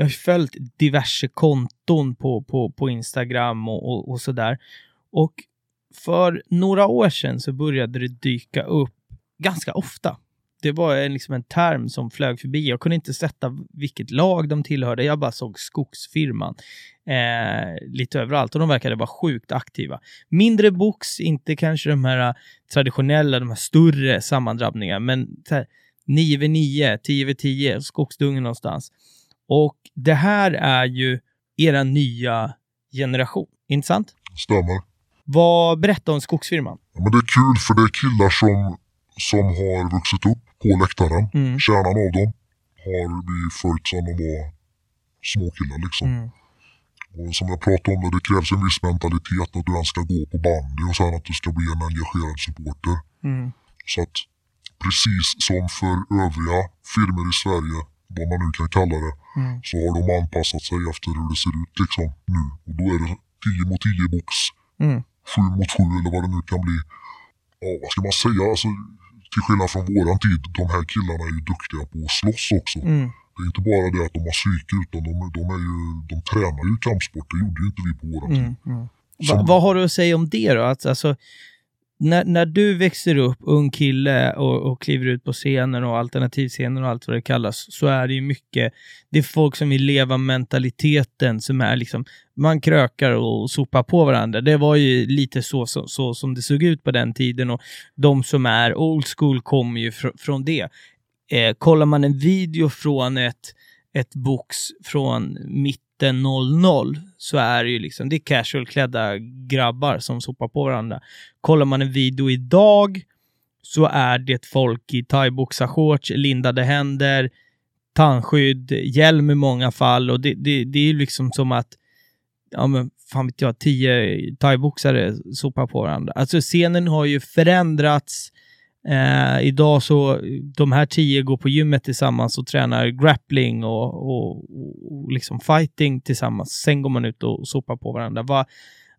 jag har följt diverse konton på, på, på Instagram och, och, och sådär. Och för några år sedan så började det dyka upp ganska ofta. Det var en, liksom en term som flög förbi. Jag kunde inte sätta vilket lag de tillhörde. Jag bara såg skogsfirman eh, lite överallt och de verkade vara sjukt aktiva. Mindre box, inte kanske de här eh, traditionella, de här större sammandrabbningarna, men 9v9, 10v10, skogsdungen någonstans. Och det här är ju era nya generation, inte sant? Stämmer. Vad, berätta om skogsfirman. Ja, men det är kul för det är killar som, som har vuxit upp på läktaren. Mm. Kärnan av dem har vi följt sedan de var småkillar liksom. Mm. Och som jag pratade om, det, det krävs en viss mentalitet att du ens ska gå på bandy och sen att du ska bli en engagerad supporter. Mm. Så att precis som för övriga firmor i Sverige, vad man nu kan kalla det, Mm. så har de anpassat sig efter hur det ser ut liksom nu. Och då är det 10 mot 10 box, Mm. 7 mot 7 eller vad det nu kan bli. Ja, vad ska man säga? Alltså, till skillnad från våran tid, de här killarna är ju duktiga på att slåss också. Mm. Det är inte bara det att de har psyke utan de, de, är ju, de tränar ju kampsport. Det gjorde ju inte vi på våran tid. Mm. Mm. Va, Som- vad har du att säga om det då? Att, alltså, när, när du växer upp, ung kille och, och kliver ut på scenen och alternativscenen och allt vad det kallas, så är det ju mycket, det är folk som vill leva mentaliteten som är liksom, man krökar och sopar på varandra. Det var ju lite så, så, så som det såg ut på den tiden och de som är old school kommer ju fr från det. Eh, kollar man en video från ett, ett box från mitt 00 så är det ju liksom, det är casual-klädda grabbar som sopar på varandra. Kollar man en video idag så är det folk i thaiboxarshorts, lindade händer, tandskydd, hjälm i många fall och det, det, det är ju liksom som att ja men fan vet jag, tio thaiboxare sopar på varandra. Alltså scenen har ju förändrats. Eh, idag så, de här tio går på gymmet tillsammans och tränar grappling och, och, och, liksom fighting tillsammans. Sen går man ut och sopar på varandra. Va,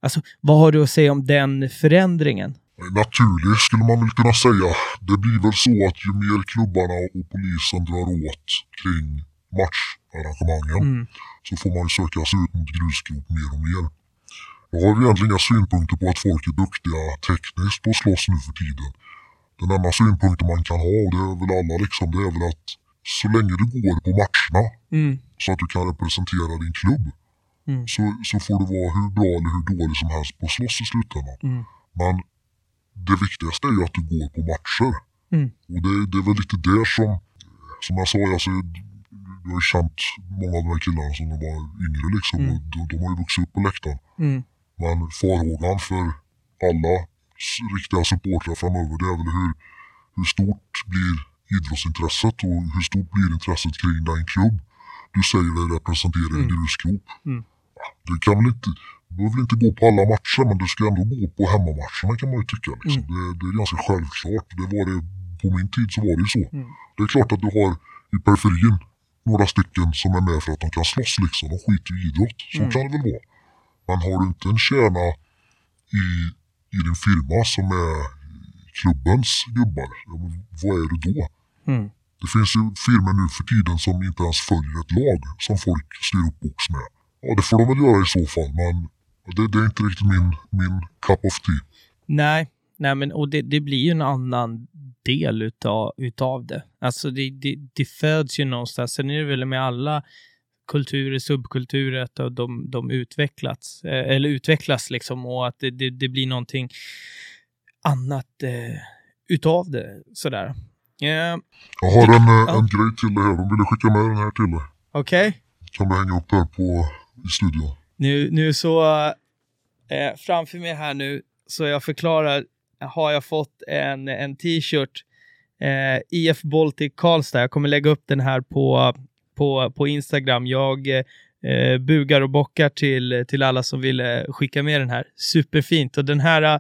alltså, vad har du att säga om den förändringen? Naturlig skulle man väl kunna säga. Det blir väl så att ju mer klubbarna och polisen drar åt kring matcharrangemangen Mm. så får man söka sig ut mot grusgrop mer och mer. Jag har egentligen inga synpunkter på att folk är duktiga tekniskt på att slåss nu för tiden. Den enda synpunkten man kan ha, och det är väl alla liksom, det är väl att så länge du går på matcherna Mm. så att du kan representera din klubb Mm. så, så får du vara hur bra eller hur dålig som helst på att slåss i slutändan. Mm. Men det viktigaste är ju att du går på matcher. Mm. Och det, det är väl lite det som, som jag sa, alltså, jag har ju känt många av de här killarna som de var yngre liksom. Mm. Och de, de har ju vuxit upp på läktaren. Mm. Men farhågan för alla riktiga supportrar framöver det är väl hur, hur stort blir idrottsintresset och hur stort blir intresset kring den klubb du säger dig representera i Mm. grusgrop. Mm. Du kan väl inte, du behöver inte gå på alla matcher men du ska ändå gå på hemmamatcherna kan man ju tycka. Liksom. Mm. Det, det är ganska självklart. Det var det, på min tid så var det ju så. Mm. Det är klart att du har i periferin några stycken som är med för att de kan slåss liksom. De skiter i idrott. Så Mm. kan det väl vara. Men har du inte en kärna i, i din firma som är klubbens gubbar, vad är du då? Mm. Det finns ju firmor nu för tiden som inte ens följer ett lag som folk styr upp box med. Ja, det får de väl göra i så fall, men det, det är inte riktigt min, min cup of tea. Nej, nej men och det, det blir ju en annan del utav, utav det. Alltså det, det, det föds ju någonstans. Sen är det väl med alla kulturer, subkulturer, att de, de utvecklats, eh, eller utvecklas liksom och att det, det, det blir någonting annat eh, utav det sådär. Eh, Jag har en, eh, Ja. en grej till dig här. De ville skicka med den här till dig. Okej? Kan vi hänga upp där på, i studion? Nu, nu så, eh, framför mig här nu, så jag förklarar, har jag fått en, en t-shirt, eh, IF Baltic Karlstad. Jag kommer lägga upp den här på, på, på Instagram. Jag eh, bugar och bockar till, till alla som ville skicka med den här. Superfint. Och den här, eh,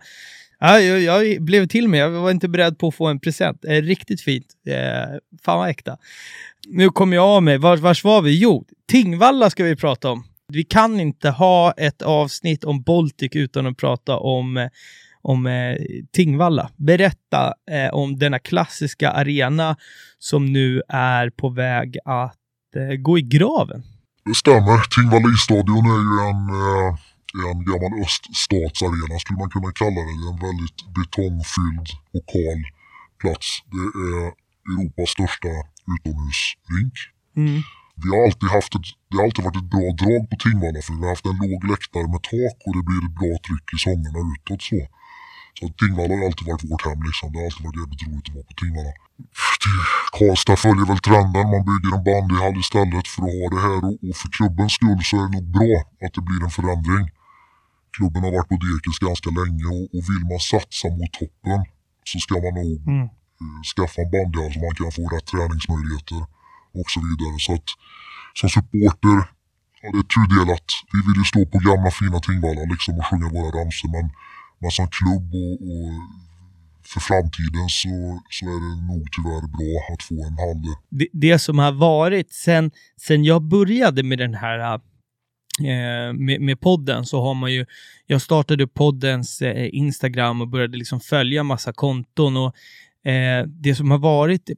ja, jag, jag blev till med, jag var inte beredd på att få en present. Eh, riktigt fint. Eh, fan vad äkta. Nu kommer jag av mig. Var, vars var vi? Jo, Tingvalla ska vi prata om. Vi kan inte ha ett avsnitt om Baltic utan att prata om, eh, om eh, Tingvalla. Berätta eh, om denna klassiska arena som nu är på väg att eh, gå i graven. Det stämmer. Tingvalla isstadion är ju en, eh, en gammal öststatsarena skulle man kunna kalla det. Det är en väldigt betongfylld och kal plats. Det är Europas största utomhusrink. Mm. Vi har alltid haft ett, det har alltid varit ett bra drag på Tingvalla för vi har haft en låg läktare med tak och det blir ett bra tryck i sångerna utåt så. Så Tingvalla har alltid varit vårt hem liksom. Det har alltid varit jävligt roligt att vara på Tingvalla. Karlstad följer väl trenden. Man bygger en bandyhall istället för att ha det här och, och för klubbens skull så är det nog bra att det blir en förändring. Klubben har varit på dekis ganska länge och, och vill man satsa mot toppen så ska man nog Mm. eh, skaffa en bandyhall så man kan få rätt träningsmöjligheter och så vidare. Så att som supporter, ja, det är tudelat. Vi vill ju stå på gamla fina Tingvalla liksom och sjunga våra ramsor men, men som klubb och, och för framtiden så, så är det nog tyvärr bra att få en halv. det, det som har varit sen, sen jag började med den här eh, med, med podden så har man ju, jag startade poddens eh, Instagram och började liksom följa massa konton och eh, det som har varit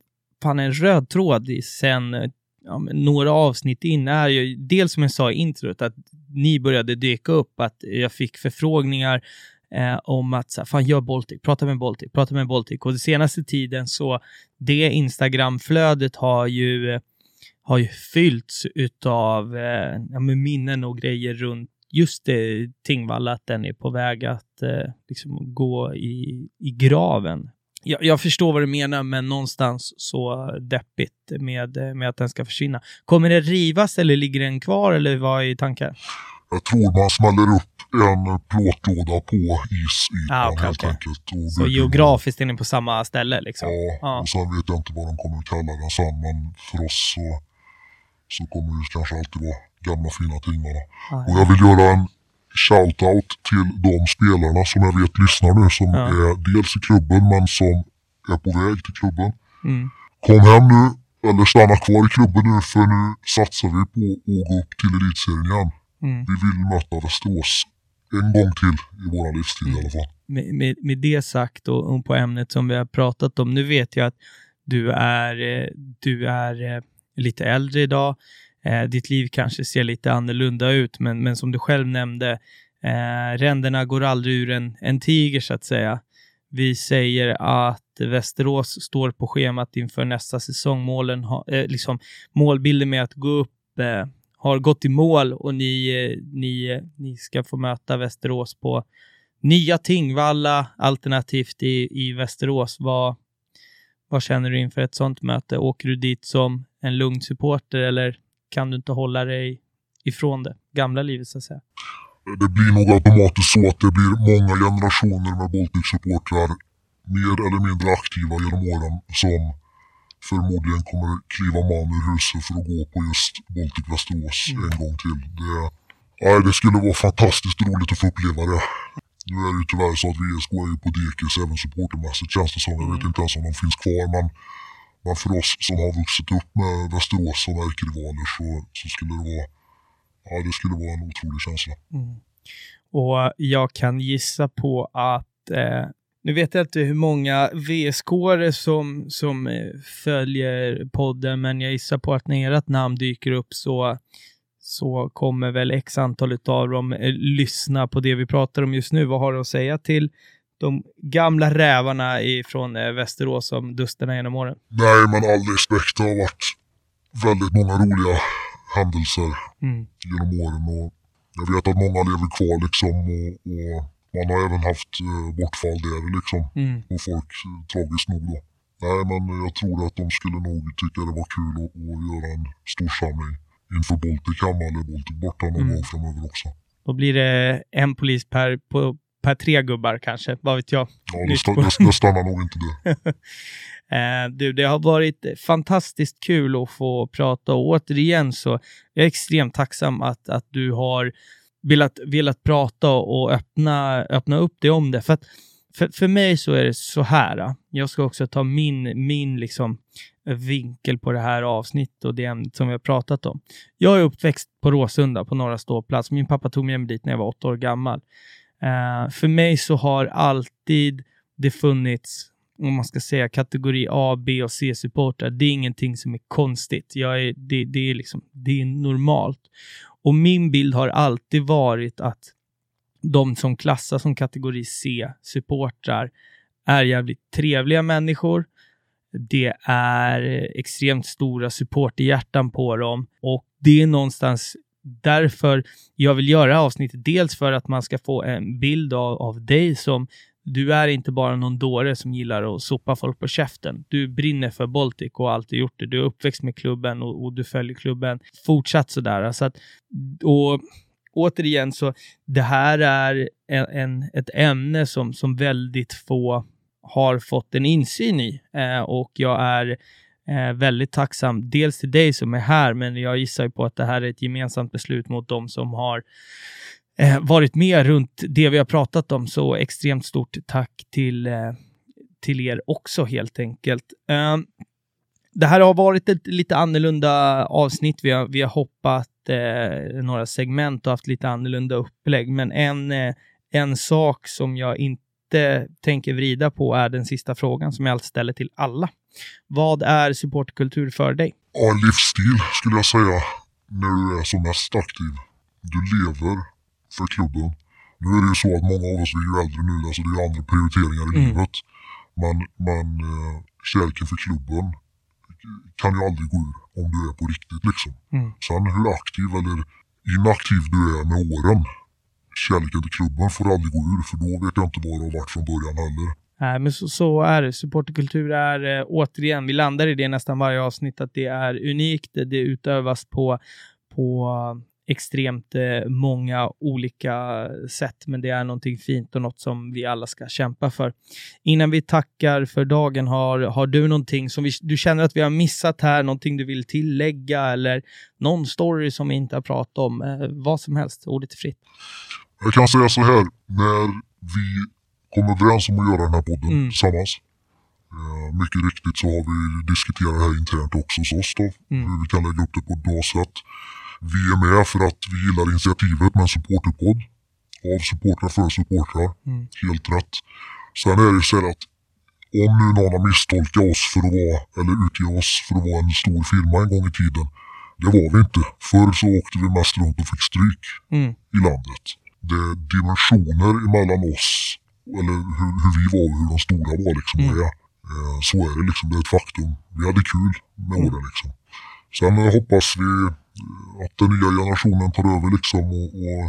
fan en röd tråd i sen eh, ja, några avsnitt in är ju dels som jag sa i introt att ni började dyka upp, att jag fick förfrågningar eh, om att så här, fan gör Baltic, prata med Baltic, prata med Baltic och den senaste tiden så det Instagramflödet har ju, har ju fyllts utav eh, ja, med minnen och grejer runt just det, Tingvalla, att den är på väg att eh, liksom gå i, i graven. Jag, jag förstår vad du menar, men någonstans så deppigt med, med att den ska försvinna. Kommer det rivas eller ligger den kvar eller vad är tanken? Jag tror man smäller upp en plåtlåda på isytan Ah, okej, helt okej. enkelt. Och Så geografiskt är ni på samma ställe liksom? Ja, Ja. och sen vet jag inte vad de kommer att kalla den sen men för oss så, så kommer det kanske alltid vara gamla fina Tingvalla. Ja. Och jag vill göra en shout-out till de spelarna som jag vet lyssnar nu som Ja. är dels i klubben men som är på väg till klubben. Mm. Kom hem nu eller stanna kvar i klubben nu för nu satsar vi på att gå upp till elitserien igen. Mm. Vi vill möta Västerås en gång till i våra livstid Mm. i alla fall. med, med, med det sagt och, och på ämnet som vi har pratat om. Nu vet jag att du är, eh, du är eh, lite äldre idag. Eh, ditt liv kanske ser lite annorlunda ut, men, men som du själv nämnde, Eh, ränderna går aldrig ur en, en tiger så att säga. Vi säger att Västerås står på schemat inför nästa säsong. Målen ha, eh, liksom, målbilden med att gå upp eh, har gått i mål och ni, eh, ni, eh, ni ska få möta Västerås på nya Tingvalla alternativt i, i Västerås. Vad, vad känner du inför ett sådant möte? Åker du dit som en lugn supporter eller kan du inte hålla dig ifrån det gamla livet så att säga? Det blir nog automatiskt så att det blir många generationer med Baltic-supportrar mer eller mindre aktiva genom åren som förmodligen kommer kliva man ur huset för att gå på just Baltic Västerås mm. en gång till. Det, ja, det skulle vara fantastiskt roligt att få uppleva det. Nu är det ju tyvärr så att VSK är ju på dekis även supportermässigt känns det som. Jag vet mm. inte ens om de finns kvar men, men för oss som har vuxit upp med Västerås som ärkerivaler så, så skulle det vara ja, det skulle vara en otrolig känsla. Mm. Och jag kan gissa på att eh, nu vet jag inte hur många vsk som, som eh, följer podden, men jag gissar på att när ert namn dyker upp så, så kommer väl x antal av dem eh, lyssna på det vi pratar om just nu. Vad har du att säga till de gamla rävarna från eh, Västerås som dusterna genom åren? Nej, men all respekt. Det har varit väldigt många roliga händelser mm. genom åren och jag vet att många lever kvar liksom och, och man har även haft eh, bortfall där liksom. Mm. Och folk, eh, tragiskt nog då. Nej men jag tror att de skulle nog tycka det var kul att, att göra en stor samling inför Baltic hemma eller Baltic borta någon mm. gång framöver också. Då blir det en polis per, på, per tre gubbar kanske, vad vet jag. Ja, det, sta, det, det stannar nog inte det. eh, du, det har varit fantastiskt kul att få prata och återigen så jag är extremt tacksam att, att du har velat, velat prata och öppna, öppna upp det om det. För, att, för, för mig så är det så här. Äh, jag ska också ta min, min liksom vinkel på det här avsnittet och det ämnet som vi har pratat om. Jag är uppväxt på Råsunda på Norra Ståplats. Min pappa tog mig dit när jag var åtta år gammal. Uh, för mig så har alltid det funnits om man ska säga kategori A, B och C-supportrar. Det är ingenting som är konstigt. Jag är, det, det, är liksom, det är normalt. Och min bild har alltid varit att de som klassas som kategori C-supportrar är jävligt trevliga människor. Det är extremt stora supporterhjärtan på dem och det är någonstans därför jag vill göra avsnittet. Dels för att man ska få en bild av, av dig som du är inte bara någon dåre som gillar att sopa folk på käften. Du brinner för Baltic och har alltid gjort det. Du är uppväxt med klubben och, och du följer klubben. Fortsatt sådär. Så att, och återigen, så det här är en, en, ett ämne som, som väldigt få har fått en insyn i eh, och jag är eh, väldigt tacksam. Dels till dig som är här, men jag gissar på att det här är ett gemensamt beslut mot de som har Eh, varit med runt det vi har pratat om. Så extremt stort tack till, eh, till er också helt enkelt. Eh, det här har varit ett lite annorlunda avsnitt. Vi har, vi har hoppat eh, några segment och haft lite annorlunda upplägg, men en, eh, en sak som jag inte tänker vrida på är den sista frågan som jag alltid ställer till alla. Vad är supportkultur för dig? Ja, livsstil skulle jag säga när du är som mest aktiv. Du lever för klubben. Nu är det ju så att många av oss är ju äldre nu, alltså det är andra prioriteringar i mm. livet. Men, men eh, kärleken för klubben kan ju aldrig gå ur om du är på riktigt liksom. Mm. Sen hur aktiv eller inaktiv du är med åren, kärleken till klubben får aldrig gå ur för då vet jag inte vad det har varit från början heller. Nej, men så, så är det. Supporterkultur är eh, återigen, vi landar i det nästan varje avsnitt, att det är unikt. Det utövas på, på extremt eh, många olika sätt, men det är någonting fint och något som vi alla ska kämpa för. Innan vi tackar för dagen, har, har du någonting som vi, du känner att vi har missat här, någonting du vill tillägga eller någon story som vi inte har pratat om? Eh, vad som helst, ordet är fritt. Jag kan säga så här, när vi kom överens om att göra den här podden mm. tillsammans, eh, mycket riktigt så har vi diskuterat det här internt också hos oss då, mm. hur vi kan lägga upp det på ett bra sätt. Vi är med för att vi gillar initiativet med en supporterpodd. Av supportrar för supportrar. Mm. Helt rätt. Sen är det så här att om nu någon har misstolkat oss för att vara, eller utge oss för att vara en stor firma en gång i tiden. Det var vi inte. Förr så åkte vi mest runt och fick stryk mm. i landet. det är dimensioner emellan oss, eller hur, hur vi var och hur de stora var liksom. Mm. är. Eh, Så är det liksom, det är ett faktum. Vi hade kul med Mm. åren liksom. Sen eh, hoppas vi att den nya generationen tar över liksom och, och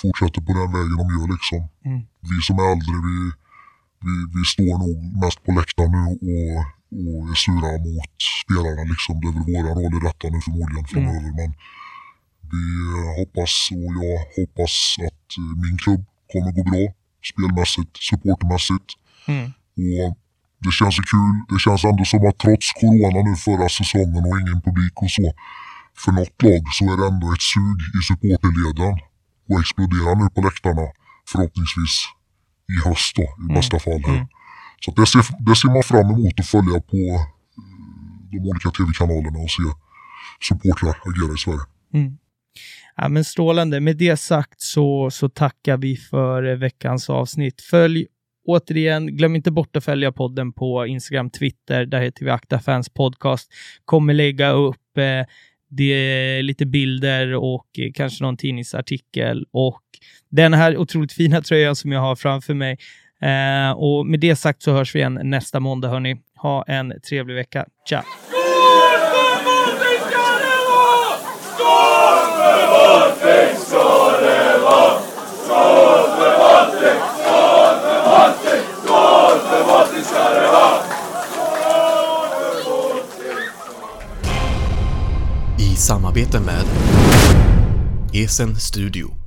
fortsätter på den vägen de gör liksom. Mm. Vi som är äldre, vi, vi, vi står nog mest på läktaren nu och, och är sura mot spelarna liksom. Det är väl våra roll i detta nu förmodligen framöver. Men vi eh, hoppas och jag hoppas att eh, min klubb kommer gå bra spelmässigt, supportermässigt. Mm. Och det känns ju kul. Det känns ändå som att trots corona nu förra säsongen och ingen publik och så. För något lag så är det ändå ett sug i supporterleden. Och exploderar nu på läktarna. Förhoppningsvis i höst då i bästa fall. Här. Mm. Så det, ser, det ser man fram emot att följa på eh, de olika tv-kanalerna och se supportrar agera i Sverige. Mm. Ja, men strålande. Med det sagt så, så tackar vi för eh, veckans avsnitt. Följ återigen, glöm inte bort att följa podden på Instagram, Twitter. Där heter vi Akta Fans Podcast. Kommer lägga upp eh, det, är lite bilder och eh, kanske någon tidningsartikel och den här otroligt fina tröjan som jag har framför mig. Eh, och med det sagt så hörs vi igen nästa måndag, hörni. Ha en trevlig vecka. Ciao! I samarbete med Esen Studio.